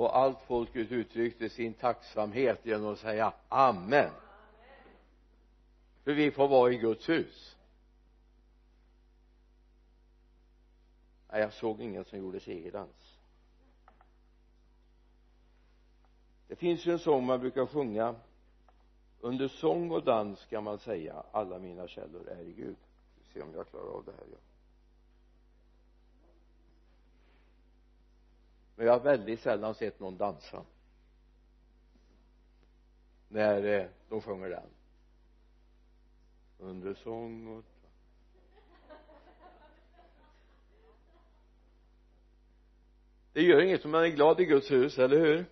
och allt folket uttryckte sin tacksamhet genom att säga amen. För vi får vara i Guds hus. Nej jag såg ingen som gjorde segerdans det finns ju en sång man brukar sjunga. Under sång och dans kan man säga alla mina källor är i Gud. Vi se om jag klarar av det här ja. Men jag har väldigt sällan sett någon dansa. När eh, de sjunger den. Under sång och det gör inget om man är glad i Guds hus, eller hur?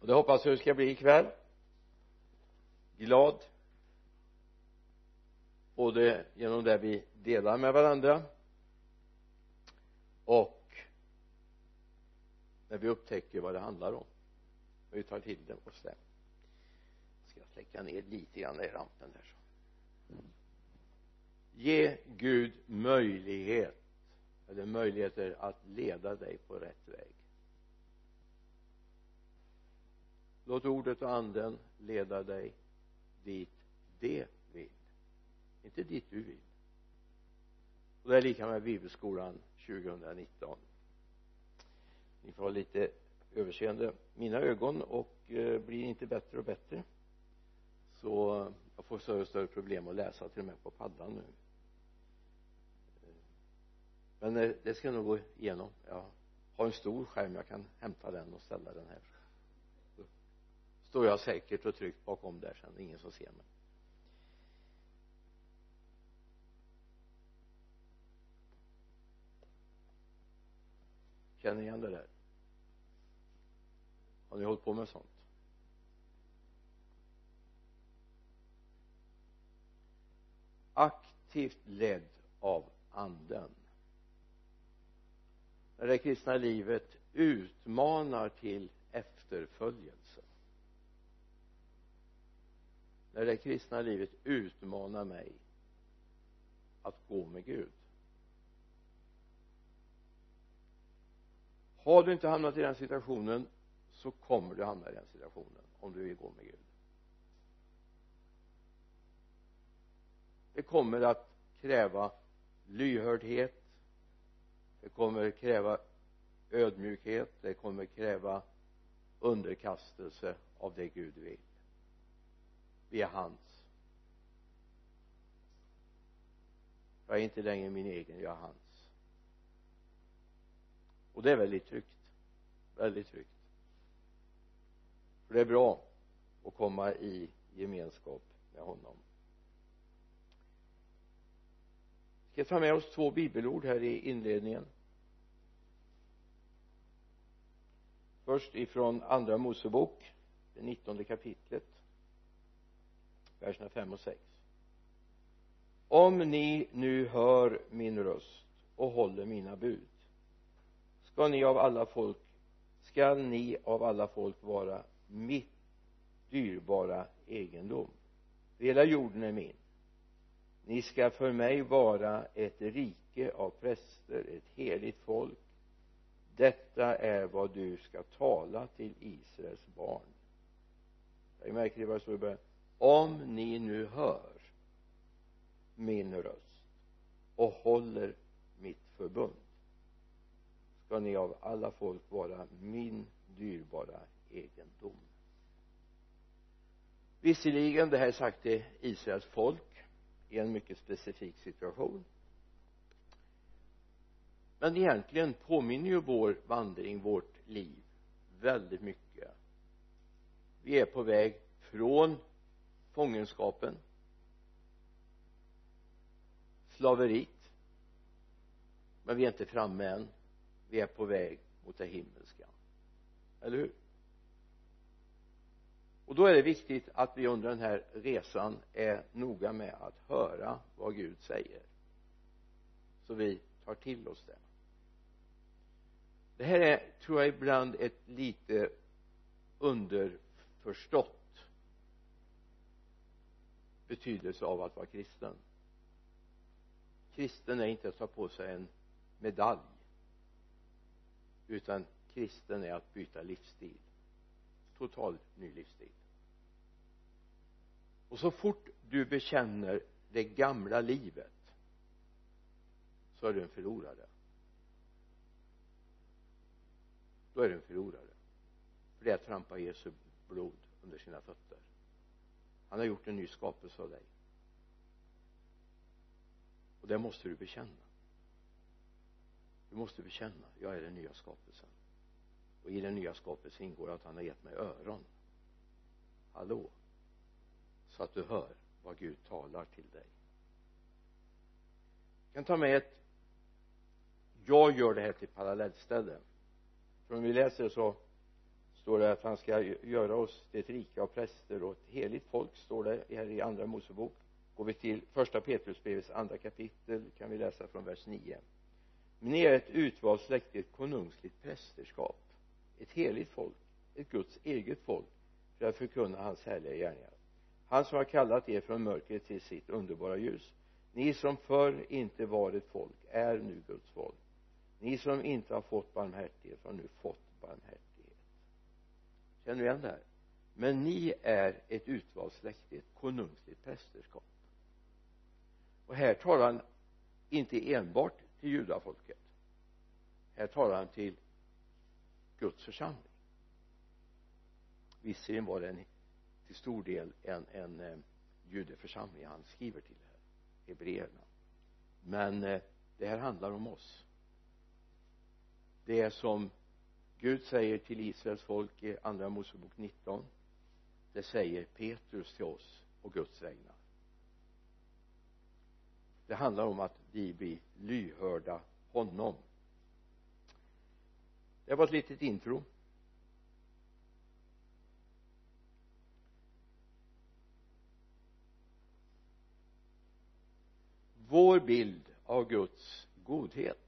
Och det hoppas jag ska bli ikväll. Glad. Både genom det vi delar med varandra och när vi upptäcker vad det handlar om. Och vi tar till det oss det ska jag släcka ner lite grann i rampen där så. Ge Gud möjlighet eller möjligheter att leda dig på rätt väg. Låt ordet och anden leda dig dit det vill. Inte dit du vill. Och det är lika med bibelskolan 2019 ni får ha lite överseende mina ögon och eh, blir inte bättre och bättre så jag får större och större problem att läsa till och med på paddan nu. Eh, men eh, det ska nog gå igenom. Jag har en stor skärm jag kan hämta den och ställa den här. Så står jag säkert och tryggt bakom där sen ingen som ser mig. Känner ni igen det där? Har ni hållit på med sånt? Aktivt ledd av anden. När det kristna livet utmanar till efterföljelse. När det kristna livet utmanar mig att gå med Gud. Har du inte hamnat i den situationen så kommer du hamna i den situationen om du vill gå med Gud. Det kommer att kräva lyhördhet. Det kommer att kräva ödmjukhet. Det kommer att kräva underkastelse av det Gud vill. Vi är hans. Jag är inte längre min egen, jag är hans. Och det är väldigt tryggt. Väldigt tryggt för det är bra att komma i gemenskap med honom. Vi ska ta med oss två bibelord här i inledningen? Först ifrån andra mosebok det nittonde kapitlet verserna 5 och 6 om ni nu hör min röst och håller mina bud ska ni av alla folk skall ni av alla folk vara mitt dyrbara egendom. Hela jorden är min. Ni ska för mig vara ett rike av präster ett heligt folk. Detta är vad du ska tala till Israels barn. Jag märker vad det står i början. Om ni nu hör min röst och håller mitt förbund ska ni av alla folk vara min dyrbara egendom. Visserligen det här är sagt till Israels folk i en mycket specifik situation. Men egentligen påminner ju vår vandring, vårt liv väldigt mycket. Vi är på väg från fångenskapen slaveriet men vi är inte framme än. Vi är på väg mot det himmelska. Eller hur? Och då är det viktigt att vi under den här resan är noga med att höra vad Gud säger. Så vi tar till oss det. Det här är tror jag ibland ett lite underförstått betydelse av att vara kristen. Kristen är inte att ta på sig en medalj utan kristen är att byta livsstil total ny livsstil. Och så fort du bekänner det gamla livet så är du en förlorare. Då är du en förlorare. För det är att trampa Jesu blod under sina fötter. Han har gjort en ny skapelse av dig. Och det måste du bekänna. Du måste bekänna jag är den nya skapelsen och i den nya skapelsen ingår att han har gett mig öron. Hallå? Så att du hör vad Gud talar till dig. Jag kan ta med ett. Jag gör det här till parallellställe för om vi läser så står det att han ska göra oss till ett rika av präster och ett heligt folk står det här i andra Mosebok. Går vi till första Petrusbrevets andra kapitel kan vi läsa från vers 9 men ni är ett utvalt släkte ett konungsligt prästerskap ett heligt folk ett Guds eget folk för att förkunna hans härliga gärningar. Han som har kallat er från mörkret till sitt underbara ljus. Ni som förr inte var ett folk är nu Guds folk. Ni som inte har fått barmhärtighet har nu fått barmhärtighet. Känner du igen det här? Men ni är ett utvalt släkte ett konungsligt prästerskap. Och här talar han inte enbart till judafolket. Här talar han till Guds församling. Visserligen var det en till stor del en, en eh, judeförsamling han skriver till här hebreerna. Men eh, det här handlar om oss. Det är som Gud säger till Israels folk i andra Mosebok 19 det säger Petrus till oss och Guds vägnar. Det handlar om att vi blir lyhörda honom det var ett litet intro. Vår bild av Guds godhet.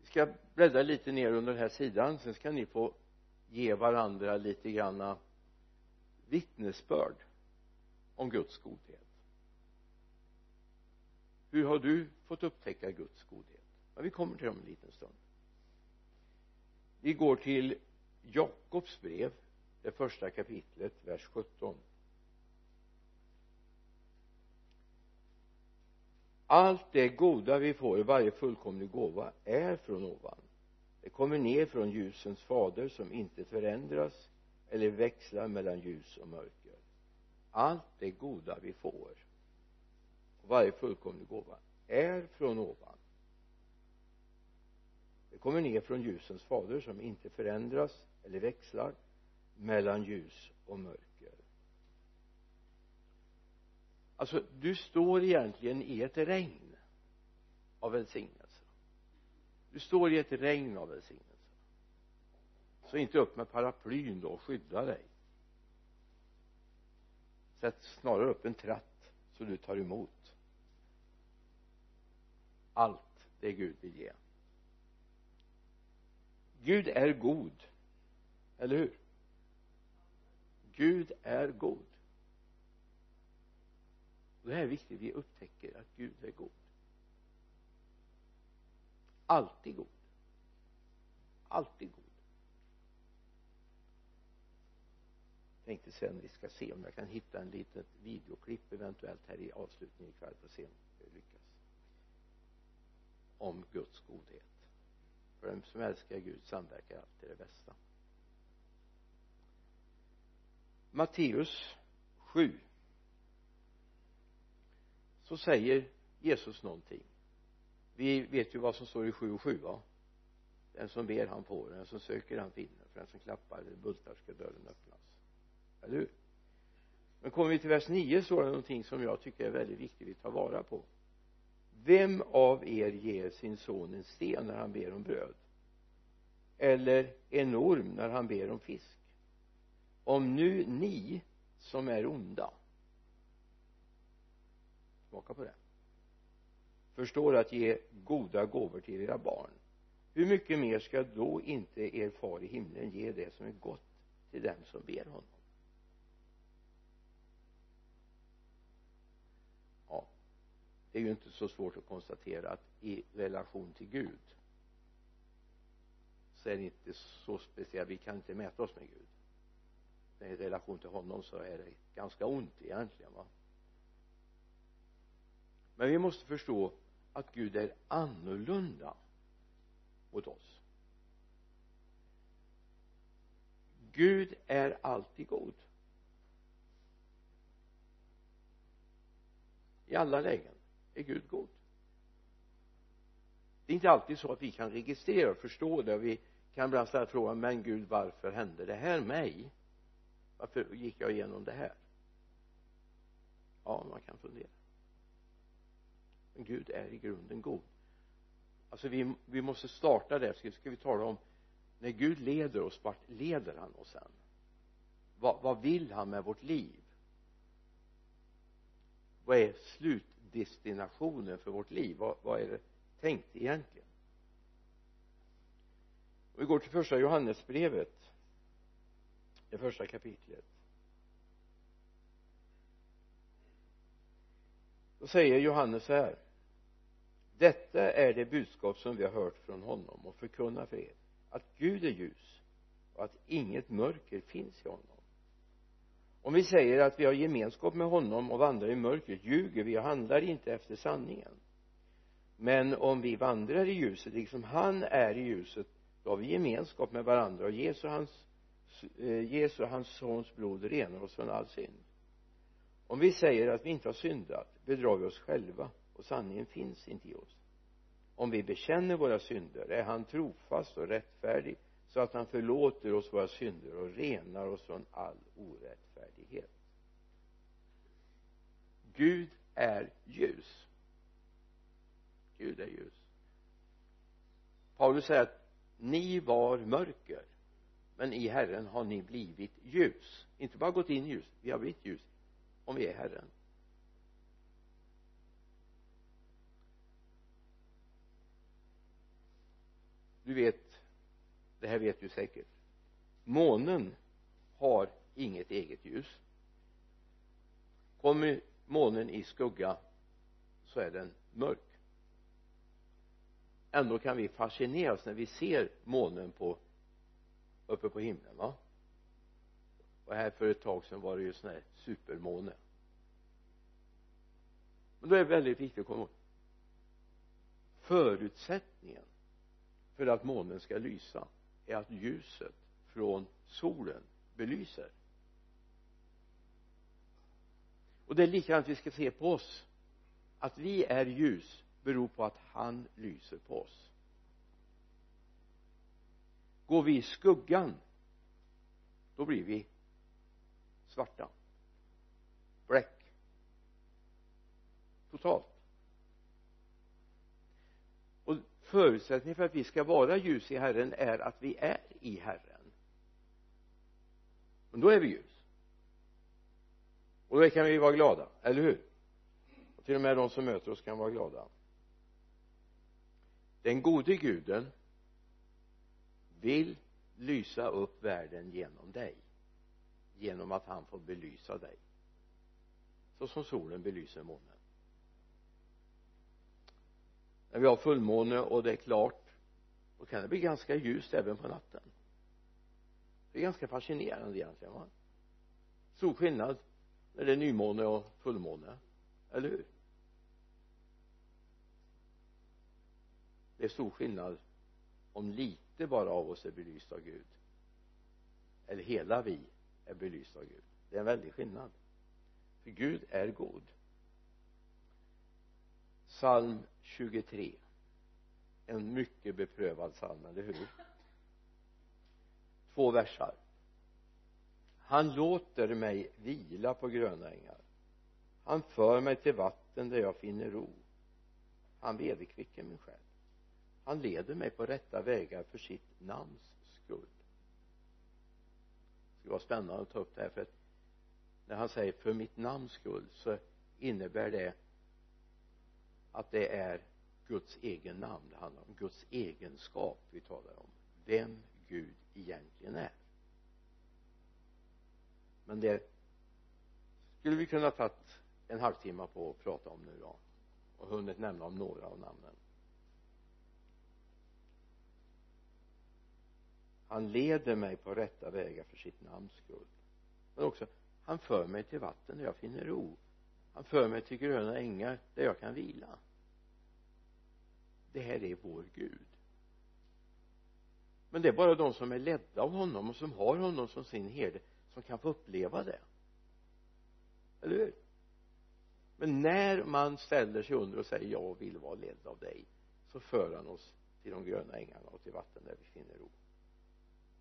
Vi ska bläddra lite ner under den här sidan sen ska ni få ge varandra lite granna vittnesbörd om Guds godhet. Hur har du fått upptäcka Guds godhet? Ja, vi kommer till dem en liten stund vi går till Jakobs brev det första kapitlet vers 17 allt det goda vi får i varje fullkomlig gåva är från ovan. Det kommer ner från ljusens fader som inte förändras eller växlar mellan ljus och mörker. Allt det goda vi får varje fullkomlig gåva är från ovan det kommer ner från ljusens fader som inte förändras eller växlar mellan ljus och mörker. Alltså du står egentligen i ett regn av välsignelse. Du står i ett regn av välsignelse. Så inte upp med paraplyn då och skydda dig. Sätt snarare upp en tratt så du tar emot allt det Gud vill ge. Gud är god. Eller hur? Gud är god. Det här är viktigt. Vi upptäcker att Gud är god. Alltid god. Alltid god. Tänkte sen vi ska se om jag kan hitta en litet videoklipp eventuellt här i avslutningen ikväll för att se om det lyckas. Om Guds godhet för den som älskar Gud samverkar alltid det bästa. Matteus 7 så säger Jesus någonting. Vi vet ju vad som står i 7 och 7 va? Den som ber han får. Den som söker han finner. För den som klappar eller bultar ska dörren öppnas. Eller hur? Men kommer vi till vers 9 står det någonting som jag tycker är väldigt viktigt att ta vara på vem av er ger sin son en sten när han ber om bröd? Eller en orm när han ber om fisk? Om nu ni som är onda smaka på det förstår att ge goda gåvor till era barn hur mycket mer ska då inte er far i himlen ge det som är gott till dem som ber honom ja det är ju inte så svårt att konstatera att i relation till Gud så är det inte så speciellt vi kan inte mäta oss med Gud. Men i relation till honom så är det ganska ont egentligen va? Men vi måste förstå att Gud är annorlunda mot oss. Gud är alltid god. I alla lägen är Gud god. Det är inte alltid så att vi kan registrera och förstå det. Vi kan ibland ställa frågan men Gud varför hände det här mig? Varför gick jag igenom det här? Ja man kan fundera. Men Gud är i grunden god. Alltså vi, vi måste starta där ska, ska vi tala om när Gud leder oss vart leder han oss sen? Vad, vad vill han med vårt liv? Vad är slut slutdestinationen för vårt liv? Vad, vad är det tänkt egentligen? Om vi går till första Johannesbrevet det första kapitlet. Då säger Johannes så här detta är det budskap som vi har hört från honom och förkunnar för er att Gud är ljus och att inget mörker finns i honom om vi säger att vi har gemenskap med honom och vandrar i mörkret ljuger vi och handlar inte efter sanningen. Men om vi vandrar i ljuset liksom han är i ljuset då har vi gemenskap med varandra och Jesu hans eh, Jesu hans sons blod renar oss från all synd. Om vi säger att vi inte har syndat bedrar vi oss själva och sanningen finns inte i oss. Om vi bekänner våra synder är han trofast och rättfärdig så att han förlåter oss våra synder och renar oss från all orättfärdighet. Gud är ljus. Gud är ljus. Paulus säger att ni var mörker men i Herren har ni blivit ljus. Inte bara gått in i ljus vi har blivit ljus om vi är Herren. Du vet det här vet du säkert. Månen har inget eget ljus. Kommer månen i skugga så är den mörk. Ändå kan vi fascineras när vi ser månen på uppe på himlen va? Och här för ett tag sedan var det ju sån här supermåne. Men då är det väldigt viktigt att komma ihåg förutsättningen för att månen ska lysa är att ljuset från solen belyser. Och det är likadant vi ska se på oss. Att vi är ljus beror på att han lyser på oss. Går vi i skuggan då blir vi svarta. Bläck totalt och förutsättningen för att vi ska vara ljus i Herren är att vi är i Herren. Och då är vi ljus. Och då kan vi vara glada, eller hur? Och till och med de som möter oss kan vara glada. Den gode guden vill lysa upp världen genom dig. Genom att han får belysa dig. Så som solen belyser månen när vi har fullmåne och det är klart då kan det bli ganska ljust även på natten. Det är ganska fascinerande egentligen va? Stor skillnad när det är nymåne och fullmåne eller hur? Det är stor skillnad om lite bara av oss är belyst av Gud eller hela vi är belyst av Gud. Det är en väldig skillnad. För Gud är god psalm 23 en mycket beprövad psalm, eller hur? Två versar. Han låter mig vila på gröna ängar han för mig till vatten där jag finner ro. Han vederkvicker min själ. Han leder mig på rätta vägar för sitt namns skull. Det skulle vara spännande att ta upp det här för att när han säger för mitt namns skull så innebär det att det är Guds egen namn det handlar om. Guds egenskap vi talar om. Vem Gud egentligen är. Men det skulle vi kunna tagit en halvtimme på att prata om nu då. Och hunnit nämna om några av namnen. Han leder mig på rätta vägar för sitt namns skull. Men också han för mig till vatten där jag finner ro för mig till gröna ängar där jag kan vila. Det här är vår Gud. Men det är bara de som är ledda av honom och som har honom som sin herde som kan få uppleva det. Eller hur? Men när man ställer sig under och säger jag vill vara ledd av dig så för han oss till de gröna ängarna och till vatten där vi finner ro.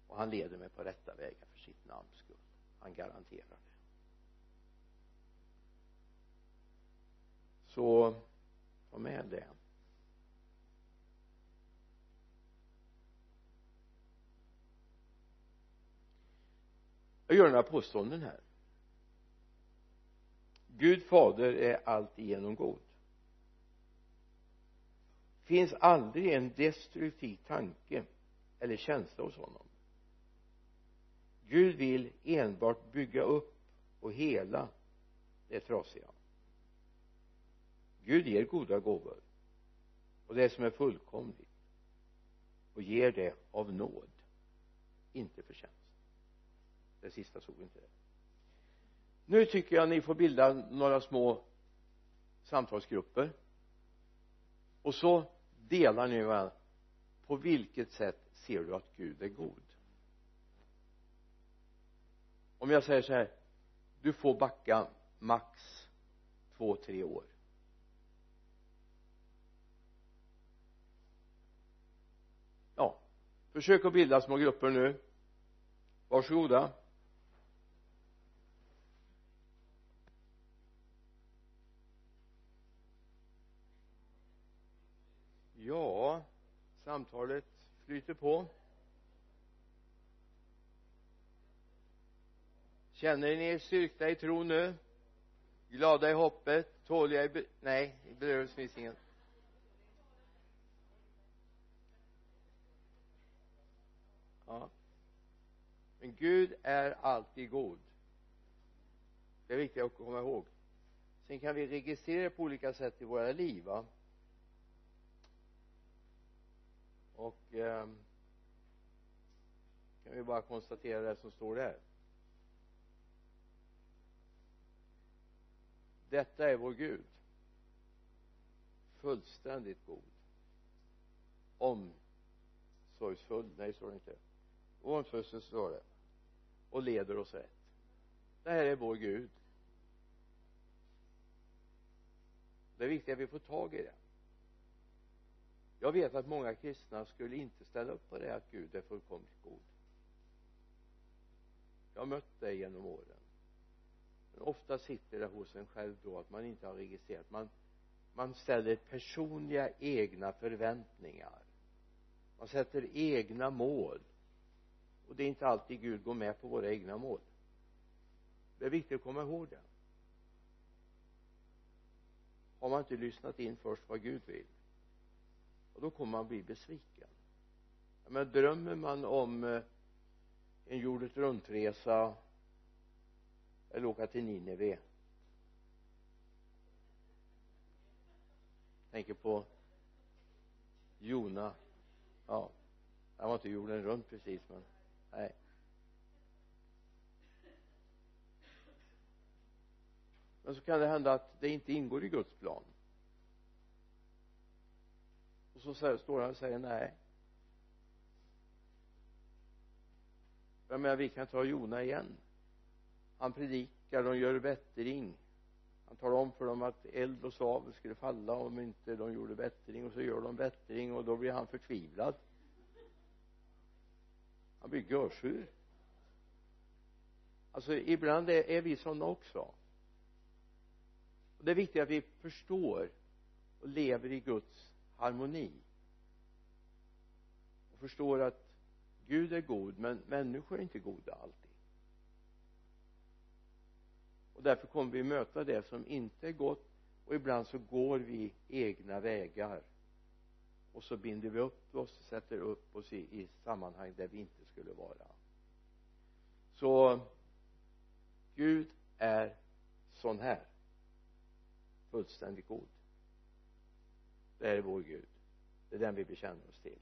Och han leder mig på rätta vägar för sitt namns skull. Han garanterar det. Så ta med det. Jag gör några påståenden här. Gud fader är alltigenom god. Finns aldrig en destruktiv tanke eller känsla hos honom. Gud vill enbart bygga upp och hela det trasiga. Gud ger goda gåvor. Och det som är fullkomligt och ger det av nåd inte förtjänst. Det sista såg inte det. Nu tycker jag ni får bilda några små samtalsgrupper. Och så delar ni varandra. På vilket sätt ser du att Gud är god? Om jag säger så här du får backa max två, tre år. Försök att bilda små grupper nu. Varsågoda. Ja samtalet flyter på. Känner ni er styrkta i tro nu? Glada i hoppet? Tåliga i nej i bedrövelse finns ingen ja men Gud är alltid god. Det är viktigt att komma ihåg. Sen kan vi registrera det på olika sätt i våra liv va? Och eh, kan vi bara konstatera det som står där. Detta är vår Gud. Fullständigt god. Omsorgsfull, nej står det inte. Omsorgsfull står det och leder oss rätt. Det här är vår Gud. Det är viktigt att vi får tag i det. Jag vet att många kristna skulle inte ställa upp på det att Gud är fullkomligt god. Jag har mött det genom åren. Men ofta sitter det hos en själv då att man inte har registrerat. Man man ställer personliga egna förväntningar. Man sätter egna mål och det är inte alltid Gud går med på våra egna mål. Det är viktigt att komma ihåg det. Har man inte lyssnat in först vad Gud vill och då kommer man bli besviken. Men drömmer man om eh, en jordet runtresa eller åka till Nineve? Tänker på Jona. Ja han var inte jorden runt precis men nej. Men så kan det hända att det inte ingår i Guds plan. Och så står han och säger nej. Jag menar vi kan ta Jona igen. Han predikar, de gör bättring. Han talar om för dem att eld och svavel skulle falla om inte de gjorde bättring. Och så gör de bättring och då blir han förtvivlad han blir görsur alltså ibland är, är vi sådana också. Och det är viktigt att vi förstår och lever i Guds harmoni. Och förstår att Gud är god men människor är inte goda alltid. Och därför kommer vi möta det som inte är gott och ibland så går vi egna vägar och så binder vi upp oss sätter upp oss i, i sammanhang där vi inte skulle vara. Så Gud är sån här. Fullständigt god. Det här är vår Gud. Det är den vi bekänner oss till.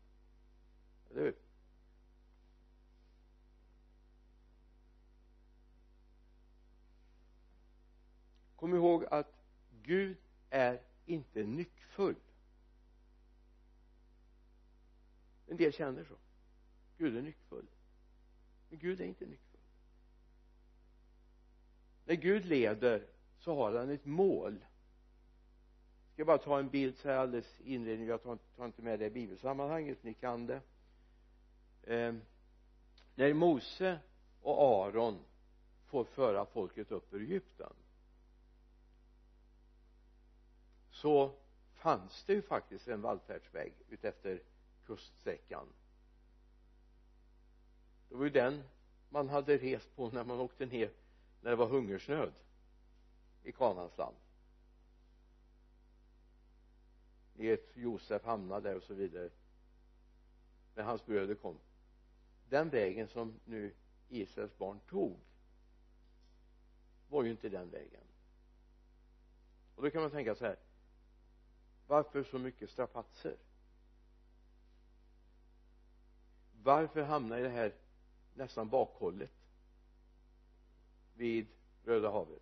Eller hur? Kom ihåg att Gud är inte nyckfull. En del känner så. Gud är nyckfull. Men Gud är inte nyckfull. När Gud leder så har han ett mål. Jag ska bara ta en bild så här alldeles inledning jag tar, tar inte med det i bibelsammanhanget. Ni kan det. Eh, när Mose och Aron får föra folket upp ur Egypten så fanns det ju faktiskt en vallfärdsväg utefter kuststräckan. Det var ju den man hade rest på när man åkte ner när det var hungersnöd i Kanans land. I ett Josef hamnade där och så vidare. När hans bröder kom. Den vägen som nu Israels barn tog var ju inte den vägen. Och då kan man tänka så här. Varför så mycket strapatser? Varför hamna i det här nästan bakhållet vid Röda havet?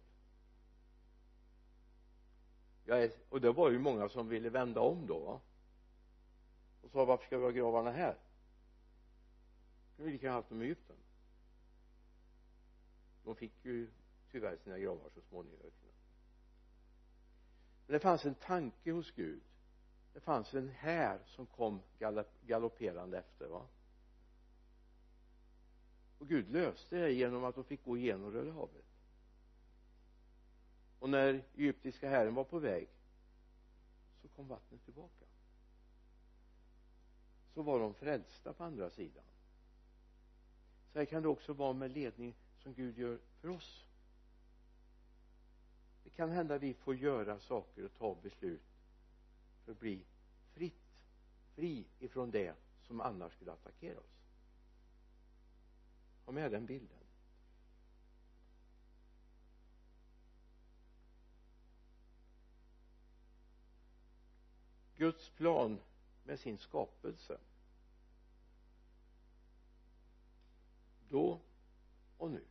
Jag är, och det var ju många som ville vända om då va? Och sa varför ska vi ha gravarna här? Kunde vi lika gärna haft dem i Egypten. De fick ju tyvärr sina gravar så småningom. Men det fanns en tanke hos Gud. Det fanns en här som kom galopperande efter va? Och Gud löste det genom att de fick gå igenom Röda havet. Och när egyptiska herren var på väg så kom vattnet tillbaka. Så var de frälsta på andra sidan. Så här kan det också vara med ledning som Gud gör för oss. Det kan hända vi får göra saker och ta beslut för att bli fritt fri ifrån det som annars skulle attackera oss ha med den bilden. Guds plan med sin skapelse. Då och nu.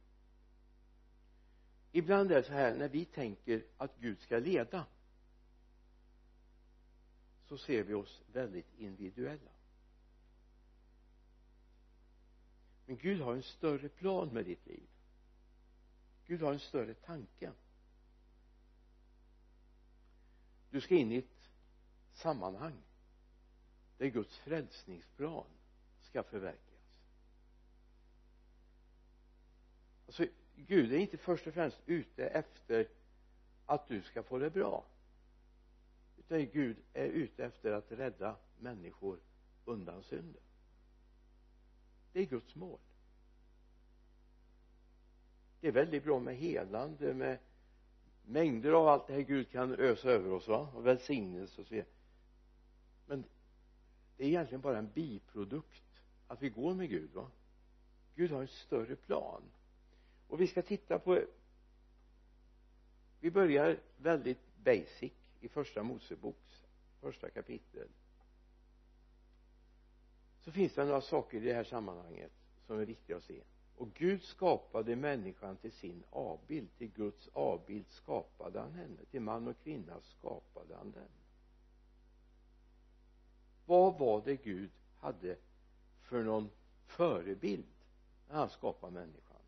Ibland är det så här när vi tänker att Gud ska leda så ser vi oss väldigt individuella. Men Gud har en större plan med ditt liv. Gud har en större tanke. Du ska in i ett sammanhang där Guds frälsningsplan ska förverkligas. Alltså Gud är inte först och främst ute efter att du ska få det bra utan Gud är ute efter att rädda människor undan synden det är Guds mål. Det är väldigt bra med helande med mängder av allt det här Gud kan ösa över oss va? Och välsignelse och så vidare. Men det är egentligen bara en biprodukt att vi går med Gud va? Gud har en större plan. Och vi ska titta på vi börjar väldigt basic i första Moseboks första kapitel så finns det några saker i det här sammanhanget som är viktiga att se. Och Gud skapade människan till sin avbild. Till Guds avbild skapade han henne. Till man och kvinna skapade han dem vad var det Gud hade för någon förebild när han skapade människan?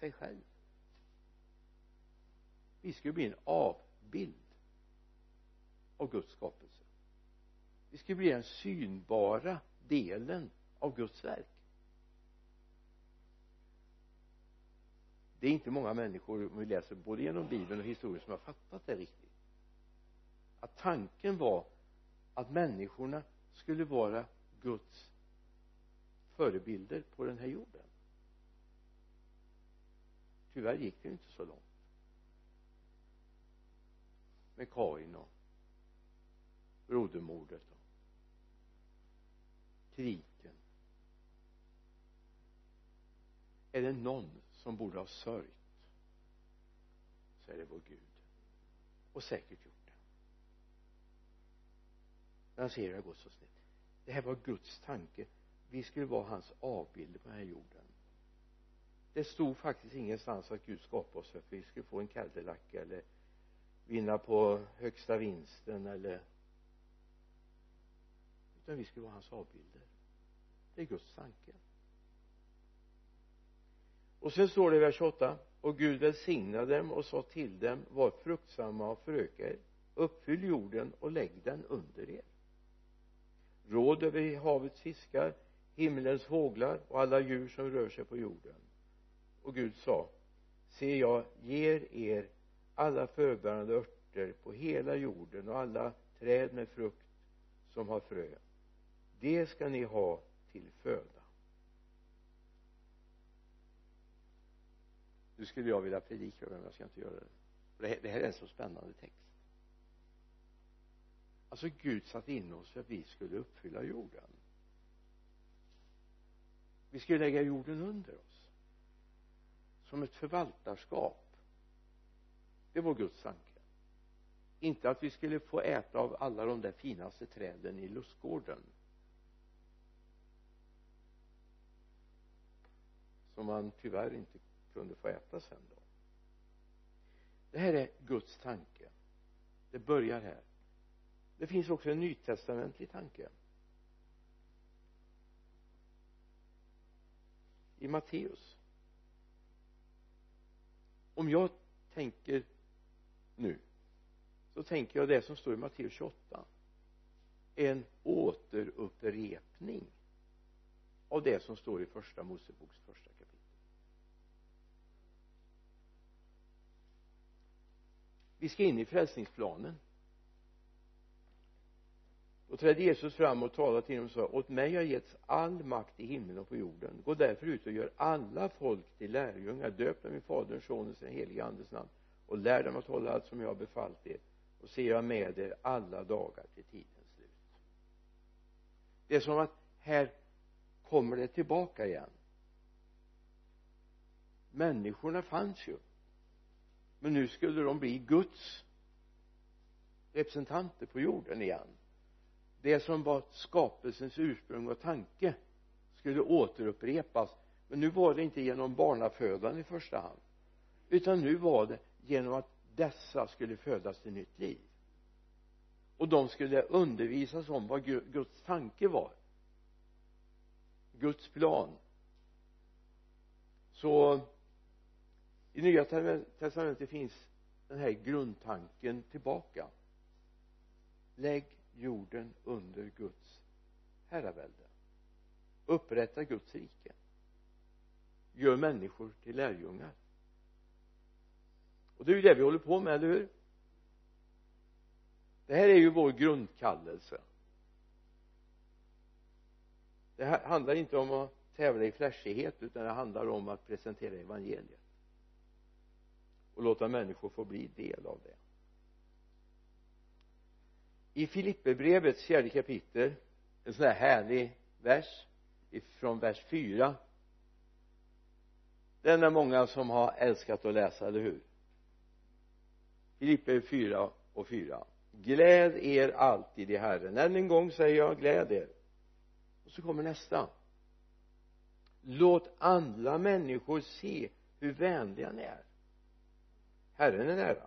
Sig själv. Vi skulle bli en avbild av Guds skapelse vi skulle bli den synbara delen av Guds verk. Det är inte många människor om vi läser både genom bibeln och historien som har fattat det riktigt. Att tanken var att människorna skulle vara Guds förebilder på den här jorden. Tyvärr gick det inte så långt. Med Kain och brodermordet kritiken. Är det någon som borde ha sörjt så är det vår Gud. Och säkert gjort det. När han ser det har gått så snett. Det här var Guds tanke. Vi skulle vara hans avbilder på den här jorden. Det stod faktiskt ingenstans att Gud skapade oss för att vi skulle få en Cadillac eller vinna på högsta vinsten eller utan vi skulle vara hans avbilder. Det är Guds tanke. Och sen står det i vers 8 och Gud välsignade dem och sa till dem var fruktsamma och föröka er. Uppfyll jorden och lägg den under er. Råd över havets fiskar himlens fåglar och alla djur som rör sig på jorden. Och Gud sa se jag ger er alla förbärande örter på hela jorden och alla träd med frukt som har frö det ska ni ha till föda. Nu skulle jag vilja predika men jag ska inte göra det. Det här är en så spännande text. Alltså Gud satte in oss för att vi skulle uppfylla jorden vi skulle lägga jorden under oss. Som ett förvaltarskap. Det var Guds tanke. Inte att vi skulle få äta av alla de där finaste träden i lustgården. Som man tyvärr inte kunde få äta sen då. Det här är Guds tanke. Det börjar här. Det finns också en nytestamentlig tanke. I Matteus. Om jag tänker nu så tänker jag det som står i Matteus 28 en återupprepning av det som står i första Moseboks första vi ska in i frälsningsplanen. Då trädde Jesus fram och talade till dem och sa åt mig har getts all makt i himlen och på jorden. Gå därför ut och gör alla folk till lärjungar. Döp dem i faderns sonens och den helige andes namn och lär dem att hålla allt som jag har befallt er och se jag med er alla dagar till tidens slut. Det är som att här kommer det tillbaka igen. Människorna fanns ju men nu skulle de bli Guds representanter på jorden igen. Det som var skapelsens ursprung och tanke skulle återupprepas. Men nu var det inte genom barnafödan i första hand utan nu var det genom att dessa skulle födas till nytt liv. Och de skulle undervisas om vad Guds tanke var. Guds plan. Så i nya testamentet finns den här grundtanken tillbaka. Lägg jorden under Guds herravälde. Upprätta Guds rike. Gör människor till lärjungar. Och det är ju det vi håller på med, eller hur? Det här är ju vår grundkallelse. Det här handlar inte om att tävla i flashighet utan det handlar om att presentera evangeliet och låta människor få bli del av det. I Filipperbrevets fjärde kapitel en sån här härlig vers ifrån vers 4 den är många som har älskat att läsa, eller hur? Filipper 4 och 4 gläd er alltid i Herren. Än en gång säger jag gläd er. Och så kommer nästa. Låt andra människor se hur vänliga ni är. Herren är nära.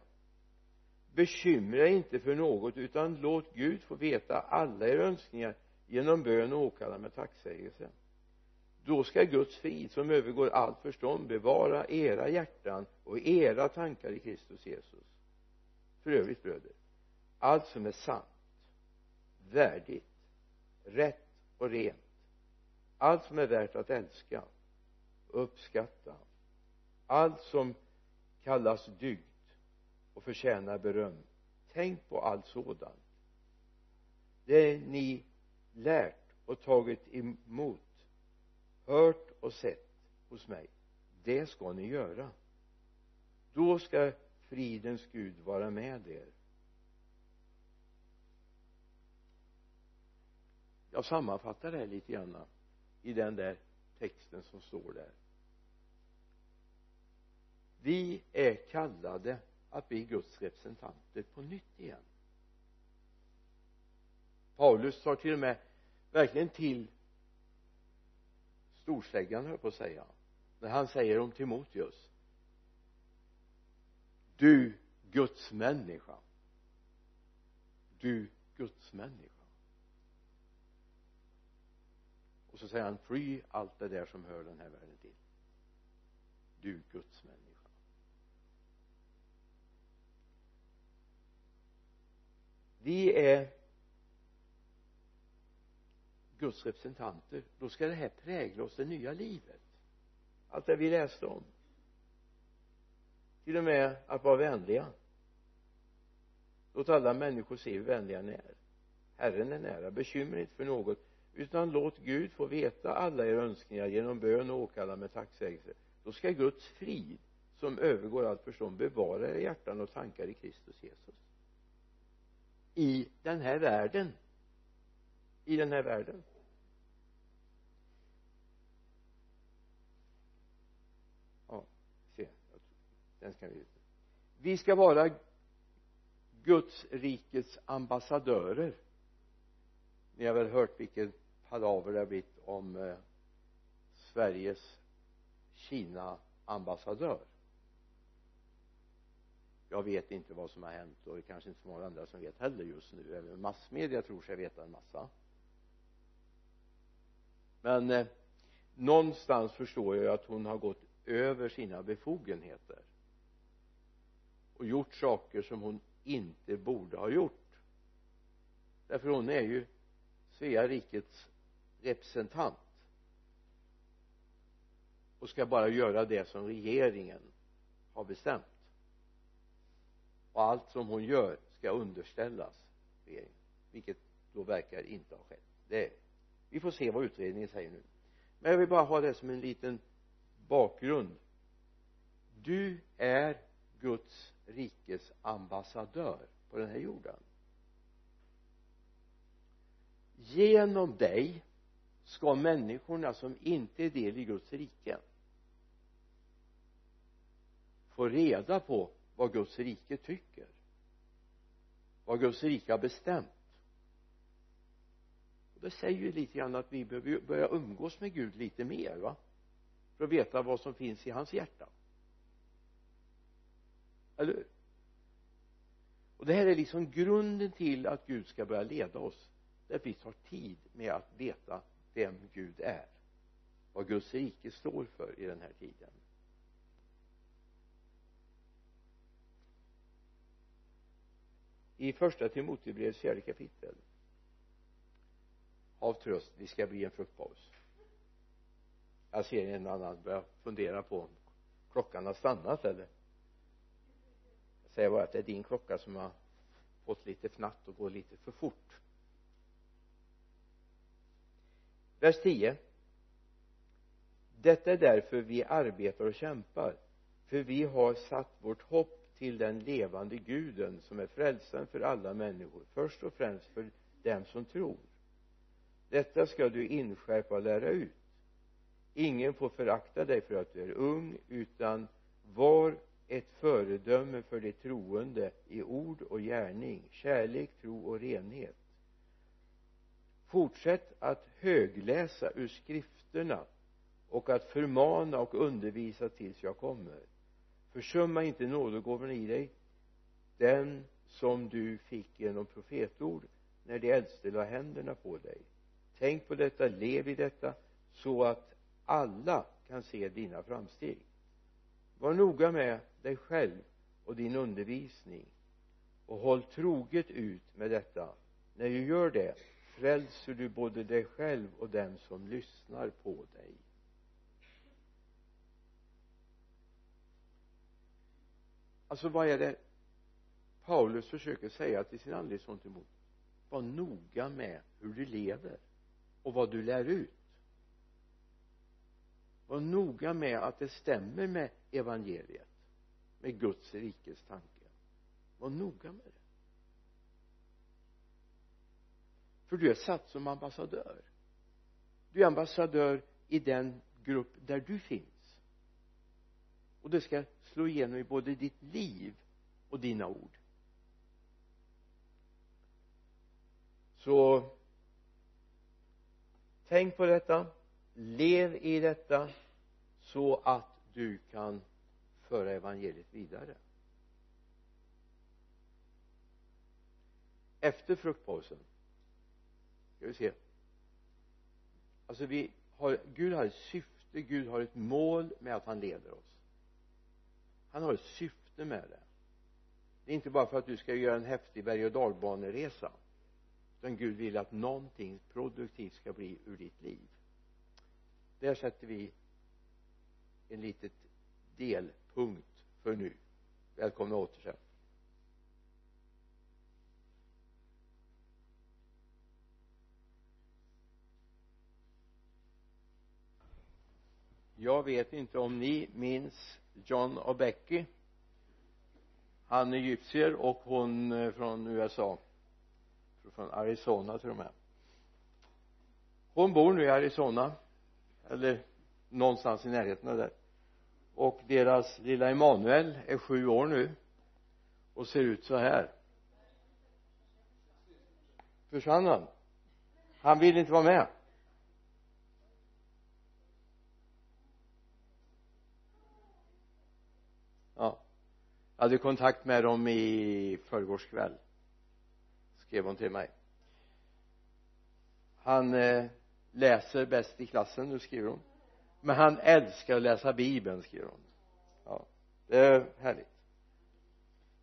Bekymra er inte för något utan låt Gud få veta alla era önskningar genom bön och åkallan med tacksägelse. Då ska Guds frid som övergår allt förstånd bevara era hjärtan och era tankar i Kristus Jesus. För övrigt bröder allt som är sant värdigt rätt och rent allt som är värt att älska och uppskatta allt som kallas dygd och förtjänar beröm. Tänk på allt sådant. Det ni lärt och tagit emot hört och sett hos mig. Det ska ni göra. Då ska fridens Gud vara med er. Jag sammanfattar det här lite grann i den där texten som står där vi är kallade att bli Guds representanter på nytt igen. Paulus tar till och med verkligen till storsläggan höll på att säga när han säger om Timoteus du Guds människa. Du Guds människa. Och så säger han fly allt det där som hör den här världen till. Du Guds människa. Vi är Guds representanter. Då ska det här prägla oss det nya livet. Allt det vi läste om. Till och med att vara vänliga. Låt alla människor se hur vänliga ni är. Herren är nära. Bekymra inte för något. Utan låt Gud få veta alla era önskningar genom bön och åkallan med tacksägelse. Då ska Guds frid som övergår allt förstånd bevara era hjärtan och tankar i Kristus Jesus i den här världen. I den här världen. Ja se. Den ska vi vi ska vara Guds rikets ambassadörer. Ni har väl hört vilken palaver det har blivit om eh, Sveriges Kina ambassadör jag vet inte vad som har hänt och det är kanske inte så många andra som vet heller just nu. Även massmedia tror sig veta en massa. Men eh, någonstans förstår jag att hon har gått över sina befogenheter och gjort saker som hon inte borde ha gjort. Därför hon är ju Svea rikets representant och ska bara göra det som regeringen har bestämt och allt som hon gör ska underställas regeringen vilket då verkar inte ha skett. Det vi får se vad utredningen säger nu. Men jag vill bara ha det som en liten bakgrund. Du är Guds rikes ambassadör på den här jorden. Genom dig ska människorna som inte är del i Guds rike få reda på vad Guds rike tycker. Vad Guds rike har bestämt. Och det säger ju lite grann att vi behöver börja umgås med Gud lite mer va? För att veta vad som finns i hans hjärta. Eller hur? Och det här är liksom grunden till att Gud ska börja leda oss. Där vi tar tid med att veta vem Gud är. Vad Guds rike står för i den här tiden. I första Timotebrevets fjärde kapitel. Av tröst det ska bli en fruktpaus. Jag ser en annan börja fundera på om klockan har stannat eller? Jag säger bara att det är din klocka som har fått lite fnatt och går lite för fort. Vers 10 detta är därför vi arbetar och kämpar för vi har satt vårt hopp till den levande guden som är frälsaren för alla människor först och främst för dem som tror. Detta ska du inskärpa och lära ut. Ingen får förakta dig för att du är ung utan var ett föredöme för de troende i ord och gärning kärlek, tro och renhet. Fortsätt att högläsa ur skrifterna och att förmana och undervisa tills jag kommer försumma inte nådegåvan i dig. Den som du fick genom profetord när de äldste la händerna på dig. Tänk på detta, lev i detta så att alla kan se dina framsteg. Var noga med dig själv och din undervisning. Och håll troget ut med detta. När du gör det frälser du både dig själv och den som lyssnar på dig. Alltså vad är det Paulus försöker säga till sin andlige emot var noga med hur du lever och vad du lär ut. Var noga med att det stämmer med evangeliet med Guds rikes tanke. Var noga med det. För du är satt som ambassadör. Du är ambassadör i den grupp där du finns och det ska slå igenom i både ditt liv och dina ord. Så tänk på detta lev i detta så att du kan föra evangeliet vidare. Efter fruktpausen ska vi se. Alltså vi har Gud har ett syfte Gud har ett mål med att han leder oss han har ett syfte med det. Det är inte bara för att du ska göra en häftig berg och dalbaneresa. Utan Gud vill att någonting produktivt ska bli ur ditt liv. Där sätter vi en litet delpunkt för nu. Välkomna åter sen. Jag vet inte om ni minns John och Becky han är egyptier och hon är från USA från Arizona till och med. Hon bor nu i Arizona eller någonstans i närheten av där. Och deras lilla Emanuel är sju år nu och ser ut så här. Försvann han? Han vill inte vara med ja jag hade kontakt med dem i förrgårs kväll skrev hon till mig. Han eh, läser bäst i klassen nu skriver hon. Men han älskar att läsa bibeln skriver hon. Ja det är härligt.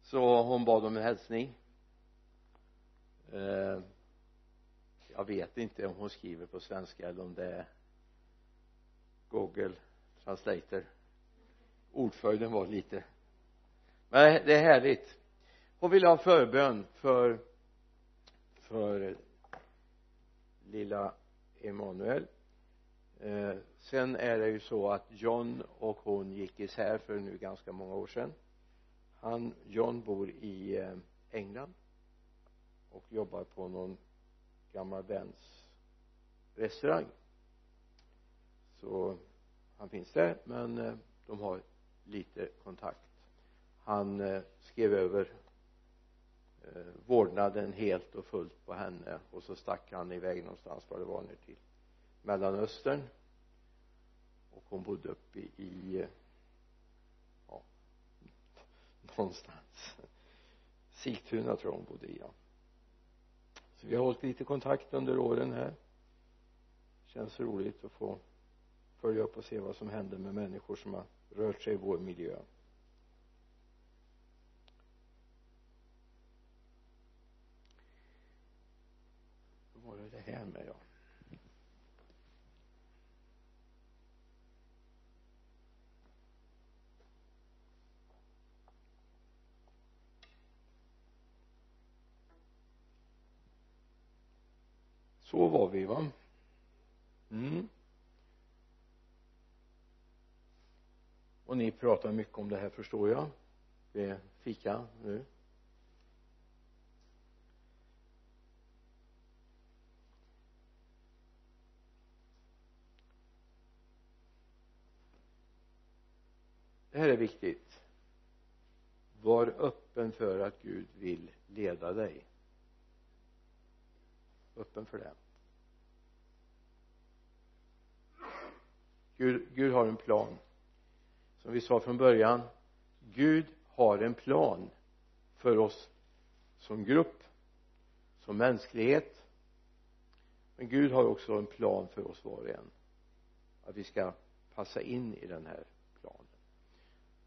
Så hon bad om en hälsning. Eh, jag vet inte om hon skriver på svenska eller om det är google translator. Ordföljden var lite men det är härligt. Hon vill ha förbön för för lilla Emanuel. Eh, sen är det ju så att John och hon gick isär för nu ganska många år sedan. Han, John bor i eh, England och jobbar på någon gammal väns restaurang. Så han finns där men eh, de har lite kontakt han eh, skrev över eh, vårdnaden helt och fullt på henne och så stack han iväg någonstans var det var nu till mellanöstern. Och hon bodde uppe i eh, ja någonstans. Sigtuna tror jag hon bodde i ja. Så vi har hållit lite kontakt under åren här. Känns roligt att få följa upp och se vad som händer med människor som har rört sig i vår miljö. Var det det här med ja. Så var vi va? Mm. Och ni pratar mycket om det här förstår jag. Det är fika nu. Det här är viktigt. Var öppen för att Gud vill leda dig. Öppen för det. Gud, Gud har en plan. Som vi sa från början Gud har en plan för oss som grupp som mänsklighet. Men Gud har också en plan för oss var och en. Att vi ska passa in i den här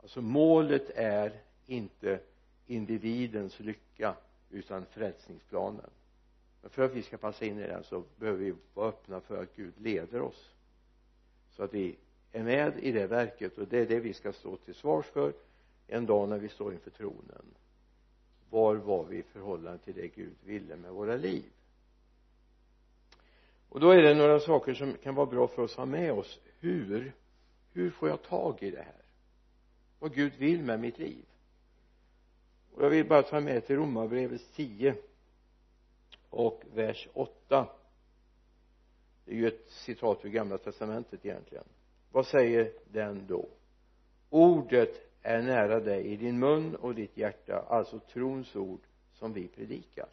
alltså målet är inte individens lycka utan frälsningsplanen. Men för att vi ska passa in i den så behöver vi vara öppna för att Gud leder oss. Så att vi är med i det verket och det är det vi ska stå till svars för en dag när vi står inför tronen. Var var vi i förhållande till det Gud ville med våra liv? Och då är det några saker som kan vara bra för oss att ha med oss. Hur? Hur får jag tag i det här? Vad Gud vill med mitt liv. Och jag vill bara ta med till Romarbrevet 10 och vers 8 det är ju ett citat ur gamla testamentet egentligen. Vad säger den då? Ordet är nära dig i din mun och ditt hjärta alltså trons ord som vi predikar.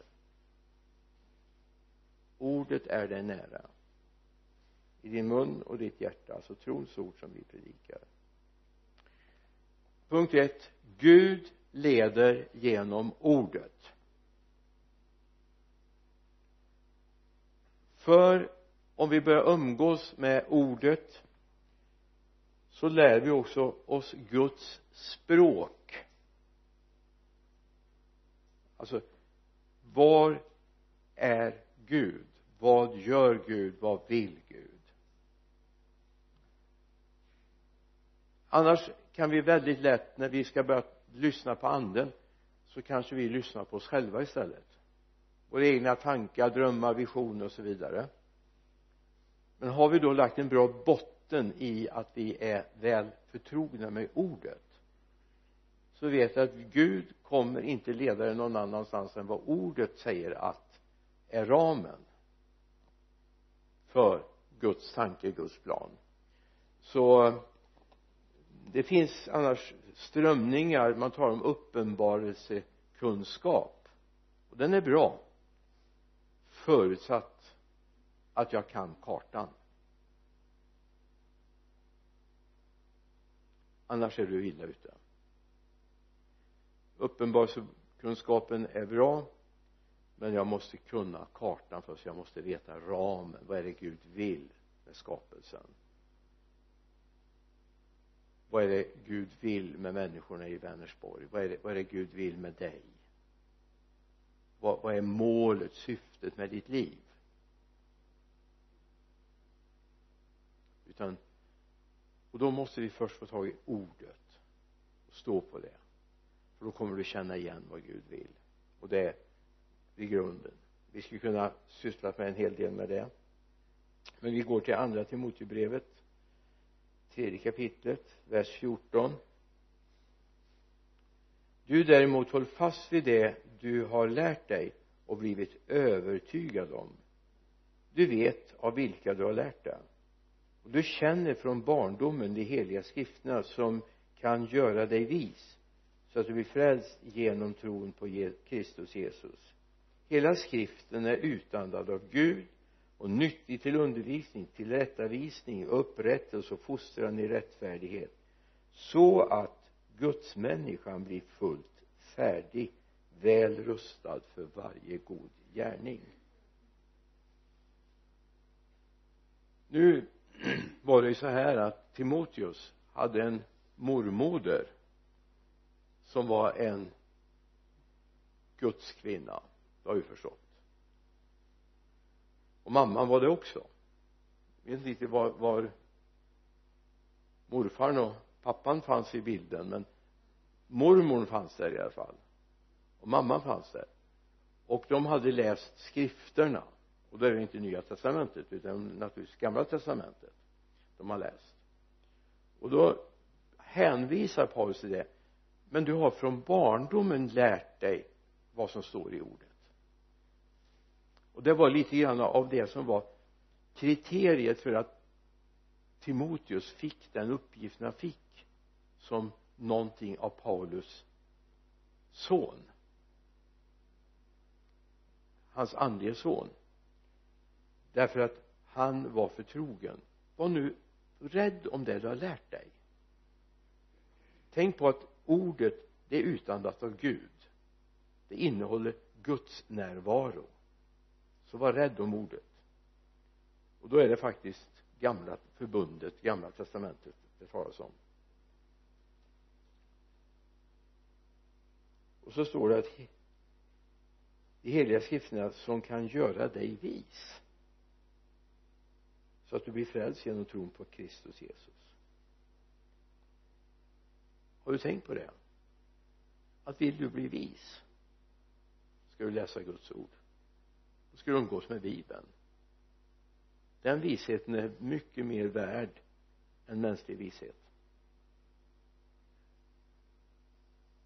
Ordet är dig nära i din mun och ditt hjärta alltså trons ord som vi predikar punkt ett. Gud leder genom ordet. För om vi börjar umgås med ordet så lär vi också oss Guds språk. Alltså var är Gud? Vad gör Gud? Vad vill Gud? Annars kan vi väldigt lätt när vi ska börja lyssna på anden så kanske vi lyssnar på oss själva istället. Våra egna tankar, drömmar, visioner och så vidare. Men har vi då lagt en bra botten i att vi är väl förtrogna med ordet så vet jag att Gud kommer inte leda dig någon annanstans än vad ordet säger att är ramen för Guds tanke, Guds plan. Så det finns annars strömningar. Man talar om uppenbarelsekunskap. Och den är bra. Förutsatt att jag kan kartan. Annars är du illa ute. Uppenbarelsekunskapen är bra men jag måste kunna kartan först. Jag måste veta ramen. Vad är det Gud vill med skapelsen? Vad är det Gud vill med människorna i Vänersborg? Vad är det, vad är det Gud vill med dig? Vad, vad är målet, syftet med ditt liv? Utan och då måste vi först få tag i ordet och stå på det. För då kommer du känna igen vad Gud vill. Och det är i grunden. Vi skulle kunna syssla med en hel del med det. Men vi går till andra Timoteusbrevet tredje kapitlet vers 14 du däremot håll fast vid det du har lärt dig och blivit övertygad om. Du vet av vilka du har lärt dig. Och du känner från barndomen de heliga skrifterna som kan göra dig vis så att du blir frälst genom tron på Kristus Jesus. Hela skriften är utandad av Gud och nyttig till undervisning, till rättavisning, upprättelse och fostran i rättfärdighet så att gudsmänniskan blir fullt färdig väl rustad för varje god gärning. Nu var det ju så här att Timoteus hade en mormoder som var en Guds kvinna. Det har vi förstått och mamman var det också. Jag vet inte riktigt var, var morfarn och pappan fanns i bilden men mormor fanns där i alla fall. Och mamman fanns där. Och de hade läst skrifterna. Och då är det inte nya testamentet utan naturligtvis gamla testamentet de har läst. Och då hänvisar Paulus till det. Men du har från barndomen lärt dig vad som står i ordet och det var lite grann av det som var kriteriet för att Timoteus fick den uppgiften han fick som någonting av Paulus son. Hans andlige son. Därför att han var förtrogen. Var nu rädd om det du har lärt dig. Tänk på att ordet det är utandat av Gud. Det innehåller Guds närvaro så var rädd om ordet och då är det faktiskt gamla förbundet, gamla testamentet det talas om. Och så står det att de heliga skrifterna som kan göra dig vis så att du blir frälst genom tron på Kristus Jesus. Har du tänkt på det? Att vill du bli vis? Ska du läsa Guds ord? Då ska du umgås med bibeln. Den visheten är mycket mer värd än mänsklig vishet.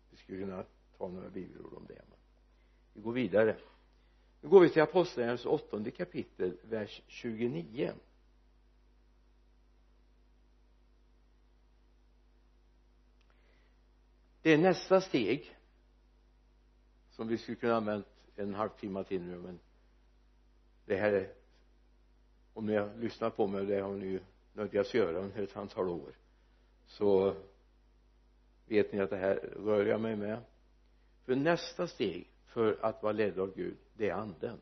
Vi skulle kunna ta några bibelord om det men vi går vidare. Nu går vi till apostlagärningarnas åttonde kapitel vers 29 det är nästa steg som vi skulle kunna använt en halvtimme till nu men det här är om ni har lyssnat på mig och det har ni ju nödgats göra under ett antal år. Så vet ni att det här rör jag mig med. För nästa steg för att vara ledd av Gud det är anden.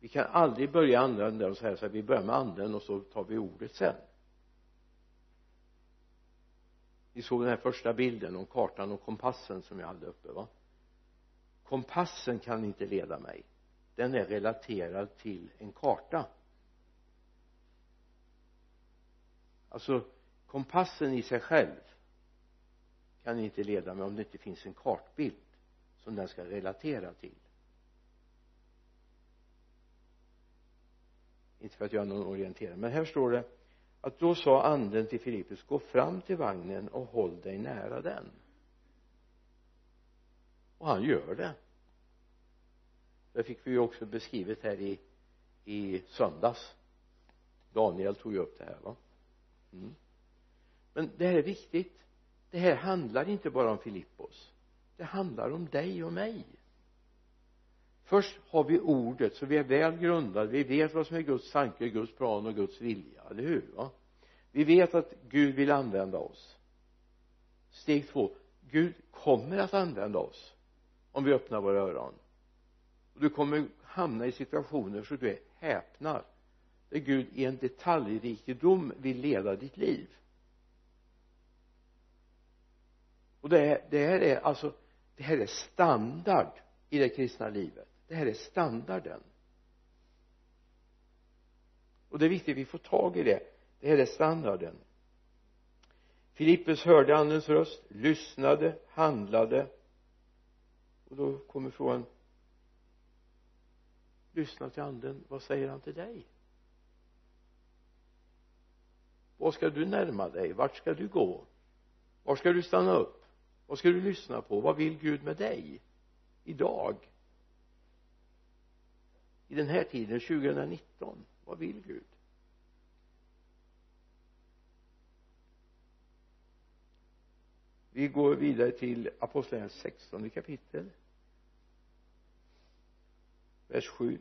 Vi kan aldrig börja använda oss här så att vi börjar med anden och så tar vi ordet sen. Ni såg den här första bilden om kartan och kompassen som jag hade uppe va? Kompassen kan inte leda mig den är relaterad till en karta. Alltså kompassen i sig själv kan inte leda mig om det inte finns en kartbild som den ska relatera till. Inte för att jag är någon orienterare men här står det att då sa anden till Filippus gå fram till vagnen och håll dig nära den. Och han gör det det fick vi ju också beskrivet här i i söndags. Daniel tog ju upp det här va? Mm. men det här är viktigt. Det här handlar inte bara om Filippos. Det handlar om dig och mig. Först har vi ordet så vi är väl grundade. Vi vet vad som är Guds tanke, Guds plan och Guds vilja, eller hur va? Vi vet att Gud vill använda oss. Steg två. Gud kommer att använda oss om vi öppnar våra öron och du kommer hamna i situationer så du är häpnar där Gud i en detaljrikedom vill leda ditt liv. Och det, är, det här är alltså det här är standard i det kristna livet. Det här är standarden. Och det är viktigt att vi får tag i det. Det här är standarden. Filippus hörde andens röst lyssnade handlade. Och då kommer frågan lyssna till anden. Vad säger han till dig? Vad ska du närma dig? Vart ska du gå? Var ska du stanna upp? Vad ska du lyssna på? Vad vill Gud med dig? Idag? I den här tiden 2019 vad vill Gud? Vi går vidare till apostlagärningarnas 16 kapitel vers 7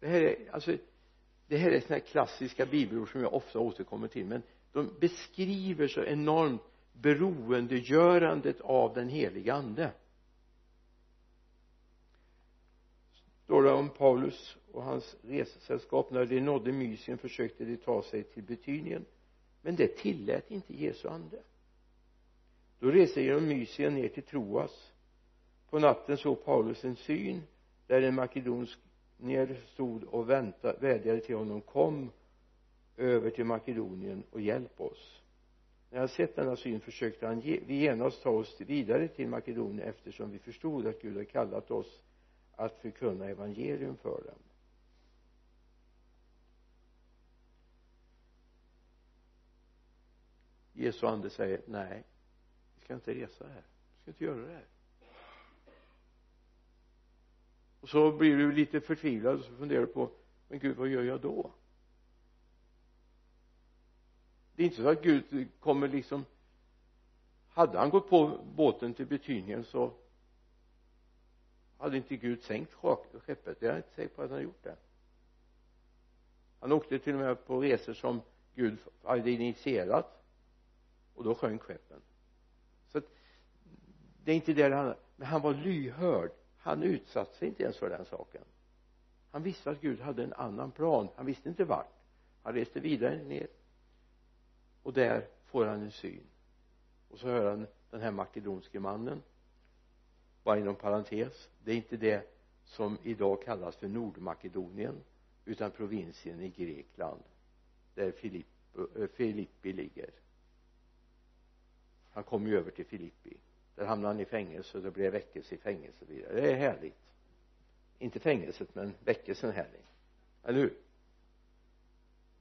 det här är alltså det här är sådana här klassiska bibelord som jag ofta återkommer till men de beskriver så enormt beroendegörandet av den heliga ande. Står det om Paulus och hans resesällskap när de nådde Mysien försökte de ta sig till Betynien men det tillät inte Jesu ande. Då reste genom Mysien ner till Troas på natten såg Paulus en syn där en makedonsk ner stod och väntade, vädjade till honom kom över till Makedonien och hjälp oss. När han sett denna syn försökte han ge, vi genast ta oss vidare till Makedonien eftersom vi förstod att Gud hade kallat oss att förkunna evangelium för dem. Jesu ande säger nej vi ska inte resa här. Vi ska inte göra det här och så blir du lite förtvivlad och så funderar du på men gud vad gör jag då? Det är inte så att Gud kommer liksom hade han gått på båten till Betynien så hade inte Gud sänkt skeppet. Jag är inte säker på att han gjort det. Han åkte till och med på resor som Gud hade initierat och då sjönk skeppen. Så att det är inte det det handlar men han var lyhörd han utsatte sig inte ens för den saken. Han visste att Gud hade en annan plan. Han visste inte vart. Han reste vidare ner. Och där får han en syn. Och så hör han den här makedonske mannen. Bara inom parentes. Det är inte det som idag kallas för Nordmakedonien utan provinsen i Grekland där eh, Filippi ligger. Han kom ju över till Filippi där hamnade han i fängelse och det blev väckelse i fängelse och vidare. Det är härligt. Inte fängelset men väckelsen härlig. Eller hur?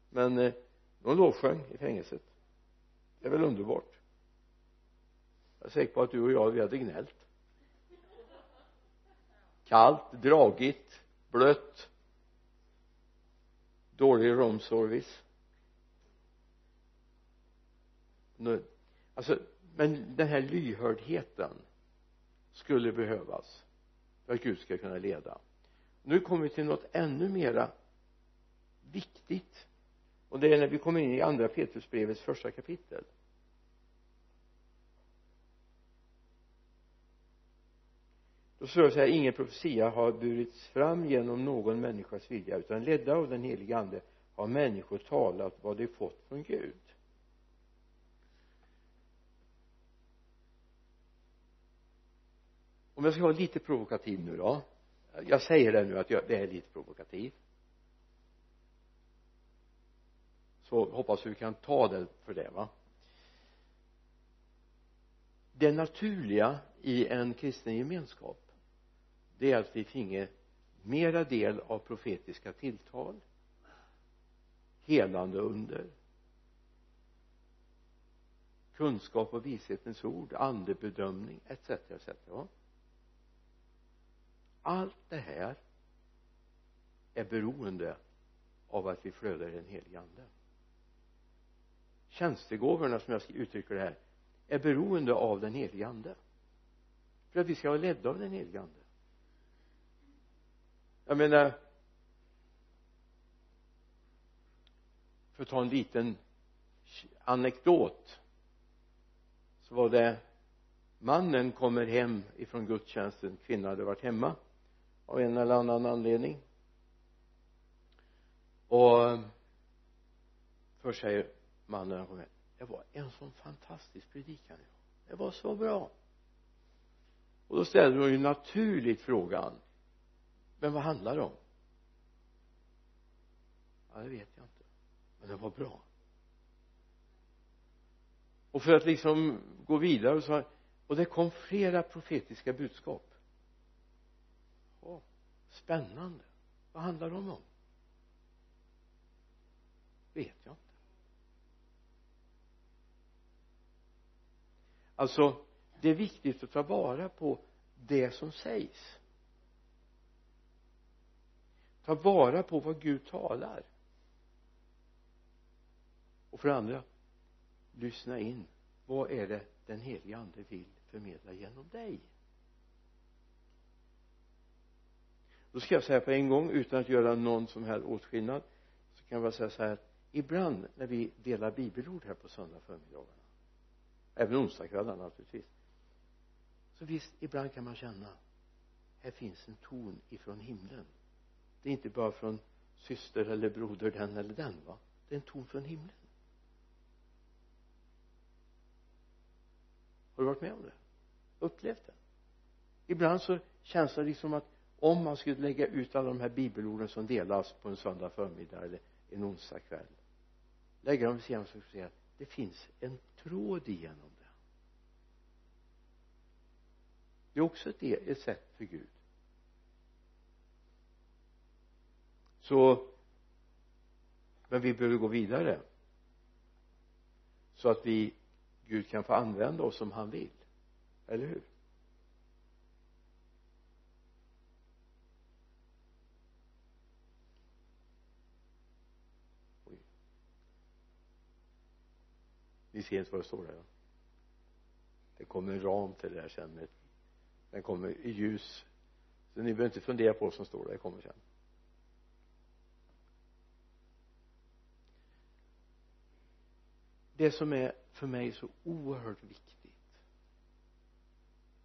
Men eh, de lovsjöng i fängelset. Det är väl underbart. Jag är säker på att du och jag vi hade gnällt. Kallt, dragigt, blött. Dålig romservice alltså men den här lyhördheten skulle behövas för att Gud ska kunna leda. Nu kommer vi till något ännu mera viktigt. Och det är när vi kommer in i andra Petrusbrevets första kapitel. Då står det så här ingen profetia har burits fram genom någon människas vilja utan ledda av den helige ande har människor talat vad de fått från Gud. Om jag ska vara lite provokativ nu då. Jag säger det nu att jag, det är lite provokativ så hoppas vi kan ta det för det va? Det naturliga i en kristen gemenskap det är att vi finge mera del av profetiska tilltal helande under kunskap och vishetens ord andebedömning etc etc allt det här är beroende av att vi flödar i den helige ande. Tjänstegåvorna som jag uttrycker det här är beroende av den helige ande. För att vi ska vara ledda av den helige ande. Jag menar för att ta en liten anekdot så var det mannen kommer hem ifrån gudstjänsten kvinnan hade varit hemma av en eller annan anledning. Och först säger mannen när han kommer hem. Det var en sån fantastisk predikan. Det var så bra. Och då ställer hon ju naturligt frågan men vad handlar det om? Ja det vet jag inte. Men det var bra. Och för att liksom gå vidare så och det kom flera profetiska budskap spännande. Vad handlar de om? Vet jag inte. Alltså det är viktigt att ta vara på det som sägs. Ta vara på vad Gud talar. Och för det andra lyssna in. Vad är det den helige ande vill förmedla genom dig? Då ska jag säga på en gång utan att göra någon som helst åtskillnad så kan jag bara säga så här. Ibland när vi delar bibelord här på söndag förmiddagarna även onsdagskvällarna naturligtvis så visst ibland kan man känna här finns en ton ifrån himlen. Det är inte bara från syster eller broder den eller den va? Det är en ton från himlen. Har du varit med om det? Upplevt det? Ibland så känns det liksom att om man skulle lägga ut alla de här bibelorden som delas på en söndag förmiddag eller en onsdag kväll lägga dem vid sidan så se att det finns en tråd igenom det. Det är också ett, ett sätt för Gud. Så men vi behöver gå vidare så att vi Gud kan få använda oss som han vill. Eller hur? Ni ser inte vad det står där det kommer en ram till det där sen den kommer i ljus. Så ni behöver inte fundera på vad som står där det kommer sen. Det som är för mig så oerhört viktigt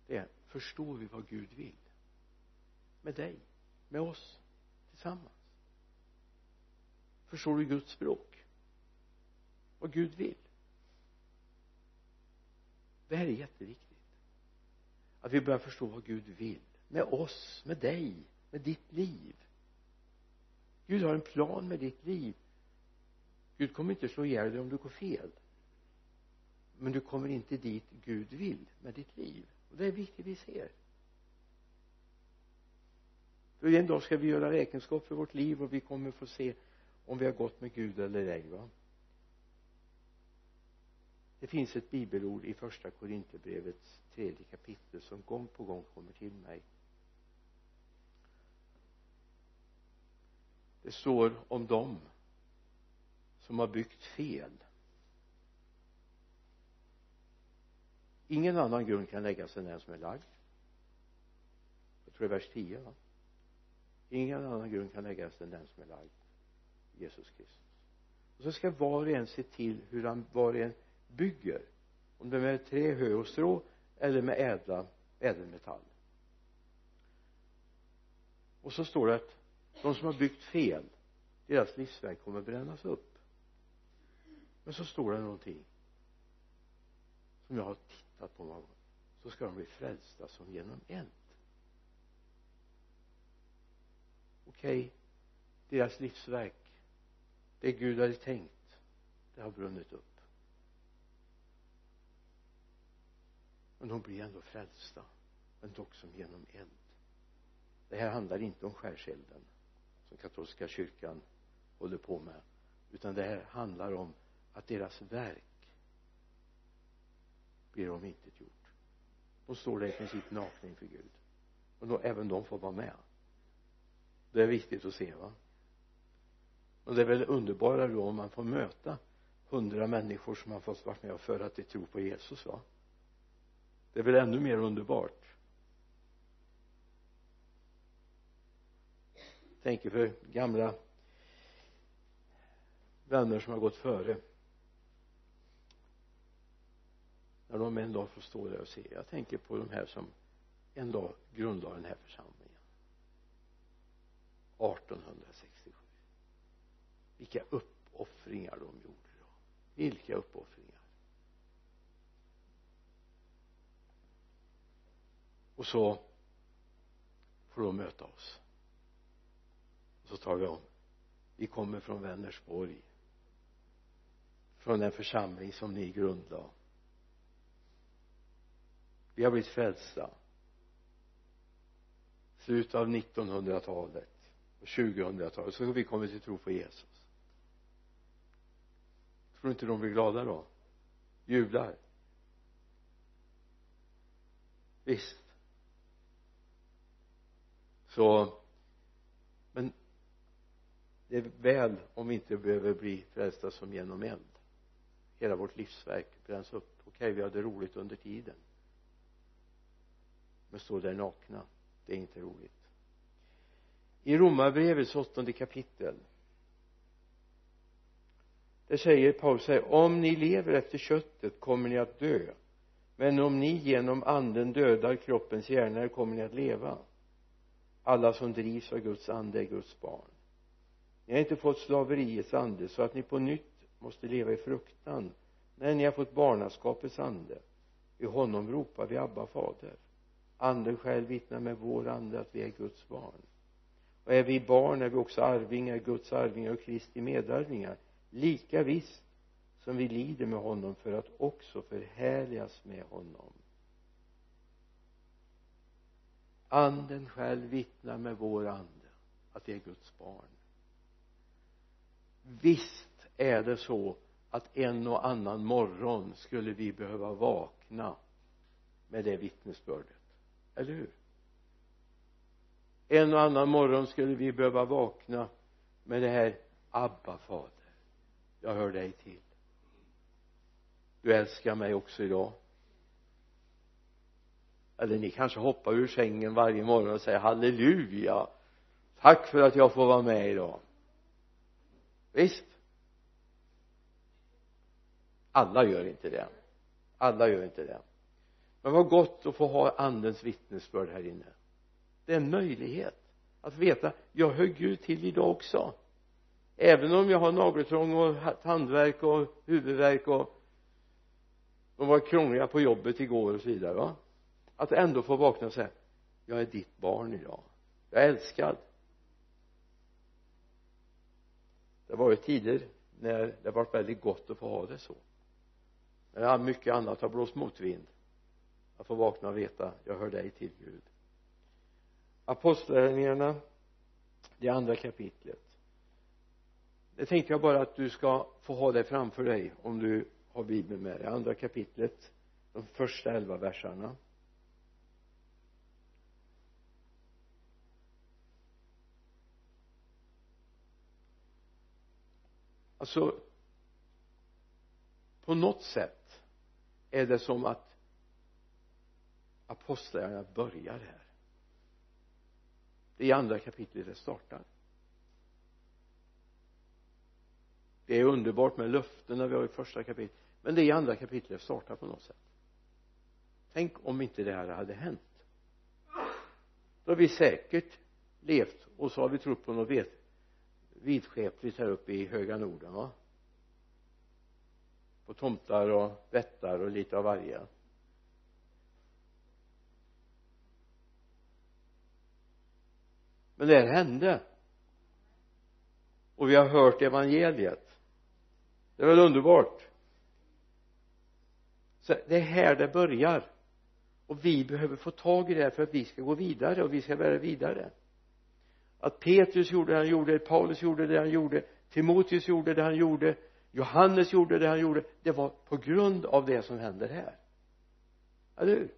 det är förstår vi vad Gud vill? Med dig med oss tillsammans. Förstår du Guds språk? Vad Gud vill? Det här är jätteviktigt. Att vi börjar förstå vad Gud vill med oss, med dig, med ditt liv. Gud har en plan med ditt liv. Gud kommer inte slå ihjäl dig om du går fel. Men du kommer inte dit Gud vill med ditt liv. Och det är viktigt vi ser. För en dag ska vi göra räkenskap för vårt liv och vi kommer få se om vi har gått med Gud eller ej va? Det finns ett bibelord i första korinthierbrevets tredje kapitel som gång på gång kommer till mig. Det står om dem som har byggt fel. Ingen annan grund kan läggas än den som är lagd. Jag tror det är vers 10 va? Ingen annan grund kan läggas än den som är lagd. Jesus Kristus. Och så ska var och en se till hur han var och en bygger. Om det är med trä, hö och strå eller med ädla ädelmetall. Och så står det att de som har byggt fel deras livsverk kommer brännas upp. Men så står det någonting som jag har tittat på många gånger. Så ska de bli frälsta som genom eld. Okej okay. deras livsverk det Gud hade tänkt det har brunnit upp. Men de blir ändå frälsta men dock som genom eld. Det här handlar inte om skärselden som katolska kyrkan håller på med utan det här handlar om att deras verk blir omintetgjort. De står där i princip nakna inför Gud. Och då, även de får vara med. Det är viktigt att se va? Och det är väl underbara då om man får möta hundra människor som har fått vara med och föra till tro på Jesus va? Det är väl ännu mer underbart. Tänker för gamla vänner som har gått före. När de en dag får stå där och se. Jag tänker på de här som en dag grundlade den här församlingen. 1867 vilka uppoffringar de gjorde då. Vilka uppoffringar. Och så får de möta oss. Och så talar vi om. Vi kommer från Vänersborg. Från den församling som ni grundlade. Vi har blivit frälsta. Slutet av 1900-talet och 2000-talet så har vi kommit till tro på Jesus. Tror inte de blir glada då? Jublar? Visst så men det är väl om vi inte behöver bli frälsta som genom eld. Hela vårt livsverk bränns upp. Okej okay, vi hade roligt under tiden. Men stå där nakna det är inte roligt. I romarbrevets åttonde kapitel där säger Paulus här om ni lever efter köttet kommer ni att dö men om ni genom anden dödar kroppens hjärnor kommer ni att leva alla som drivs av Guds ande är Guds barn. Ni har inte fått slaveriets ande så att ni på nytt måste leva i fruktan. När ni har fått barnaskapets ande. I honom ropar vi Abba fader. Anden själv vittnar med vår ande att vi är Guds barn. Och är vi barn är vi också arvingar, Guds arvingar och Kristi medarvingar. Lika visst som vi lider med honom för att också förhärligas med honom. Anden själv vittnar med vår ande att vi är Guds barn. Visst är det så att en och annan morgon skulle vi behöva vakna med det vittnesbördet. Eller hur? En och annan morgon skulle vi behöva vakna med det här Abba fader jag hör dig till. Du älskar mig också idag eller ni kanske hoppar ur sängen varje morgon och säger halleluja! Tack för att jag får vara med idag. Visst. Alla gör inte det. Alla gör inte det. Men vad gott att få ha andens vittnesbörd här inne. Det är en möjlighet att veta jag hör Gud till idag också. Även om jag har nageltrång och tandvärk och huvudvärk och de var krångliga på jobbet igår och så vidare va? Att ändå få vakna och säga jag är ditt barn idag. Jag är älskad det var ju tider när det var väldigt gott att få ha det så. När mycket annat har blåst motvind. Att få vakna och veta jag hör dig till Gud. Apostlagärningarna det andra kapitlet. Det tänkte jag bara att du ska få ha det framför dig om du har bibeln med dig. Andra kapitlet de första elva verserna. Alltså på något sätt är det som att apostlagärningarna börjar här. Det är i andra kapitlet det startar. Det är underbart med löftena vi har i första kapitlet men det är i andra kapitlet det startar på något sätt. Tänk om inte det här hade hänt. Då har vi säkert levt och så har vi trott på något vidskepligt här uppe i höga norden va? På tomtar och vättar och lite av varje. Men det här hände. Och vi har hört evangeliet. Det är väl underbart? Så det är här det börjar. Och vi behöver få tag i det här för att vi ska gå vidare och vi ska bära vidare att Petrus gjorde det han gjorde Paulus gjorde det han gjorde Timoteus gjorde det han gjorde Johannes gjorde det han gjorde. Det var på grund av det som händer här. Eller hur?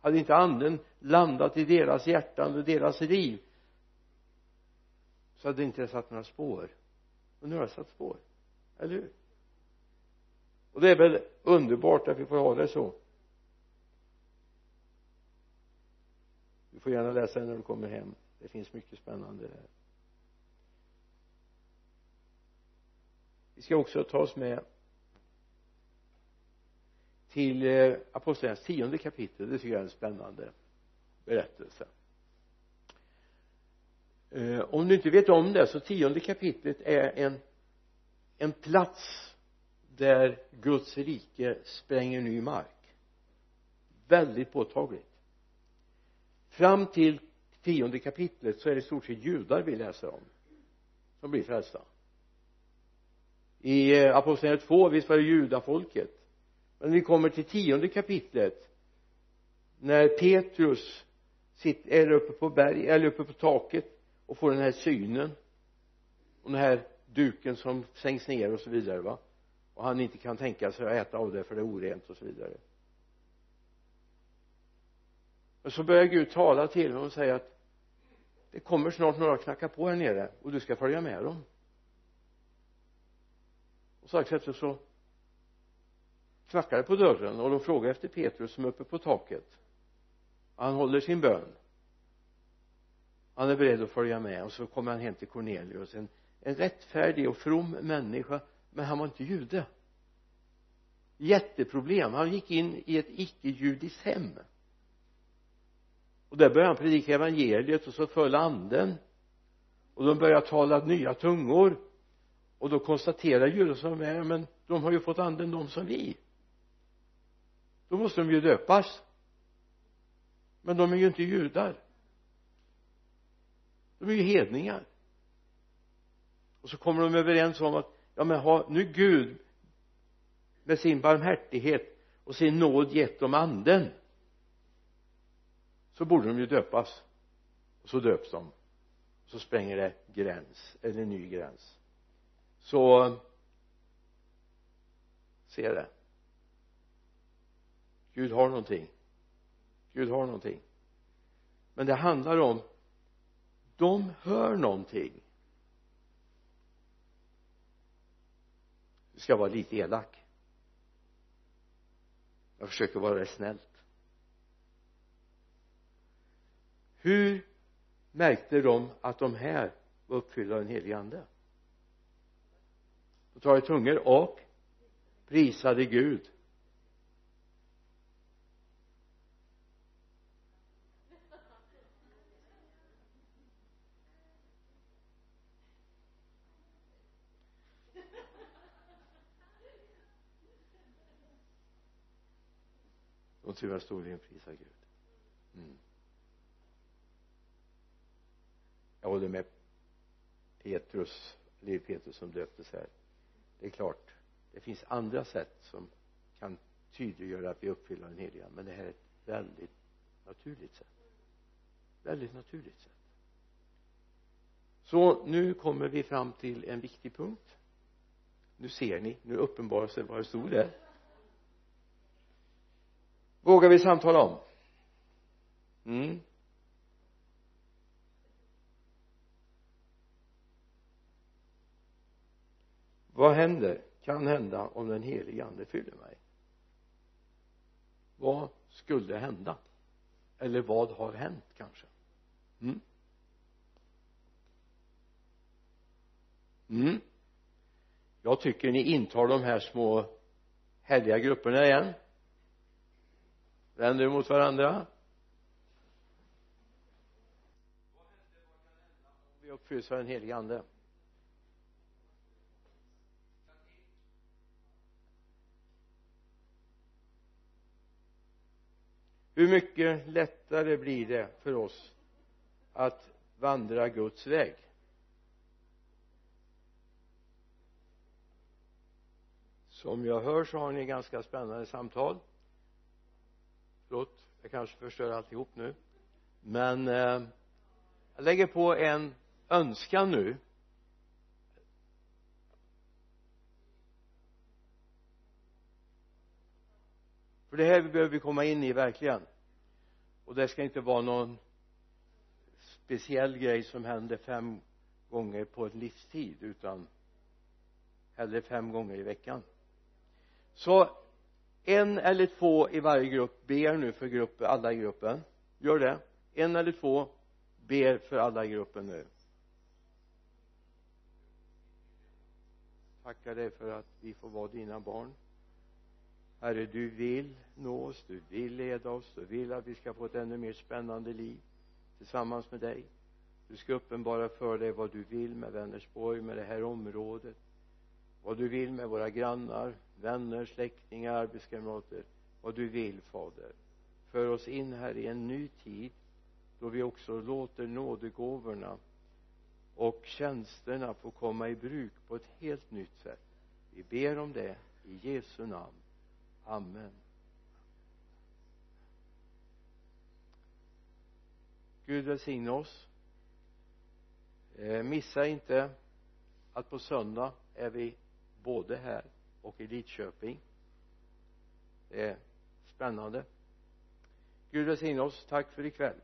Hade inte anden landat i deras hjärtan och deras liv så hade det inte satt några spår. Och nu har det satt spår. Eller hur? Och det är väl underbart att vi får ha det så. Du får gärna läsa det när du kommer hem det finns mycket spännande. Där vi ska också ta oss med till eh, apostlagärningarnas tionde kapitel. Det tycker jag är en spännande berättelse. Eh, om du inte vet om det så tionde kapitlet är en en plats där Guds rike spränger ny mark. Väldigt påtagligt. Fram till tionde kapitlet så är det i stort sett judar vi läser om som blir frälsta. I eh, apostlagärningarna 2 visst var det judafolket. Men vi kommer till tionde kapitlet när Petrus sitter, är uppe på berg, eller uppe på taket och får den här synen. Och den här duken som sänks ner och så vidare va. Och han inte kan tänka sig att äta av det för det är orent och så vidare och så börjar Gud tala till honom och säga att det kommer snart några att knacka på här nere och du ska följa med dem. Och strax efter så knackar det på dörren och de frågar efter Petrus som är uppe på taket. Han håller sin bön. Han är beredd att följa med och så kommer han hem till Cornelius en, en rättfärdig och from människa. Men han var inte jude. Jätteproblem. Han gick in i ett icke-judiskt hem och där började han predika evangeliet och så föll anden. Och de började tala nya tungor. Och då konstaterar judarna men de har ju fått anden de som vi. Då måste de ju döpas. Men de är ju inte judar. De är ju hedningar. Och så kommer de överens om att ja men har nu Gud med sin barmhärtighet och sin nåd gett dem anden så borde de ju döpas. Och så döps de. Så spränger det gräns eller ny gräns. Så se det. Gud har någonting. Gud har någonting. Men det handlar om de hör någonting. Du ska vara lite elak. Jag försöker vara snäll. Hur märkte de att de här var uppfyllda av den helige ande? De talade tungor och prisade Gud. De tyvärr stod i en prisar Gud. Mm. Jag håller med Petrus Liv Petrus som döptes här. Det är klart det finns andra sätt som kan tydliggöra att vi uppfyller den heliga men det här är ett väldigt naturligt sätt. Väldigt naturligt sätt. Så nu kommer vi fram till en viktig punkt. Nu ser ni, nu uppenbarar sig vad det stod där. Vågar vi samtala om? Mm. Vad händer? Kan hända om den helige ande fyller mig. Vad skulle hända? Eller vad har hänt kanske? Mm. mm. Jag tycker ni intar de här små härliga grupperna igen. Vänder mot varandra? Vi uppfylls av den helige ande? Hur mycket lättare blir det för oss att vandra Guds väg? Som jag hör så har ni ganska spännande samtal. Förlåt jag kanske förstör alltihop nu. Men eh, jag lägger på en önskan nu. För det här behöver vi komma in i verkligen och det ska inte vara någon speciell grej som händer fem gånger på en livstid utan hellre fem gånger i veckan. Så en eller två i varje grupp ber nu för grupp, alla i gruppen. Gör det. En eller två ber för alla i gruppen nu. Tackar dig för att vi får vara dina barn herre du vill nå oss du vill leda oss du vill att vi ska få ett ännu mer spännande liv tillsammans med dig. Du ska uppenbara för dig vad du vill med Vänersborg med det här området. Vad du vill med våra grannar vänner, släktingar, arbetskamrater. Vad du vill fader. För oss in här i en ny tid då vi också låter nådegåvorna och tjänsterna få komma i bruk på ett helt nytt sätt. Vi ber om det i Jesu namn. Amen. Gud välsigne oss. Eh, missa inte att på söndag är vi både här och i Lidköping. Det är spännande. Gud välsigne oss. Tack för ikväll.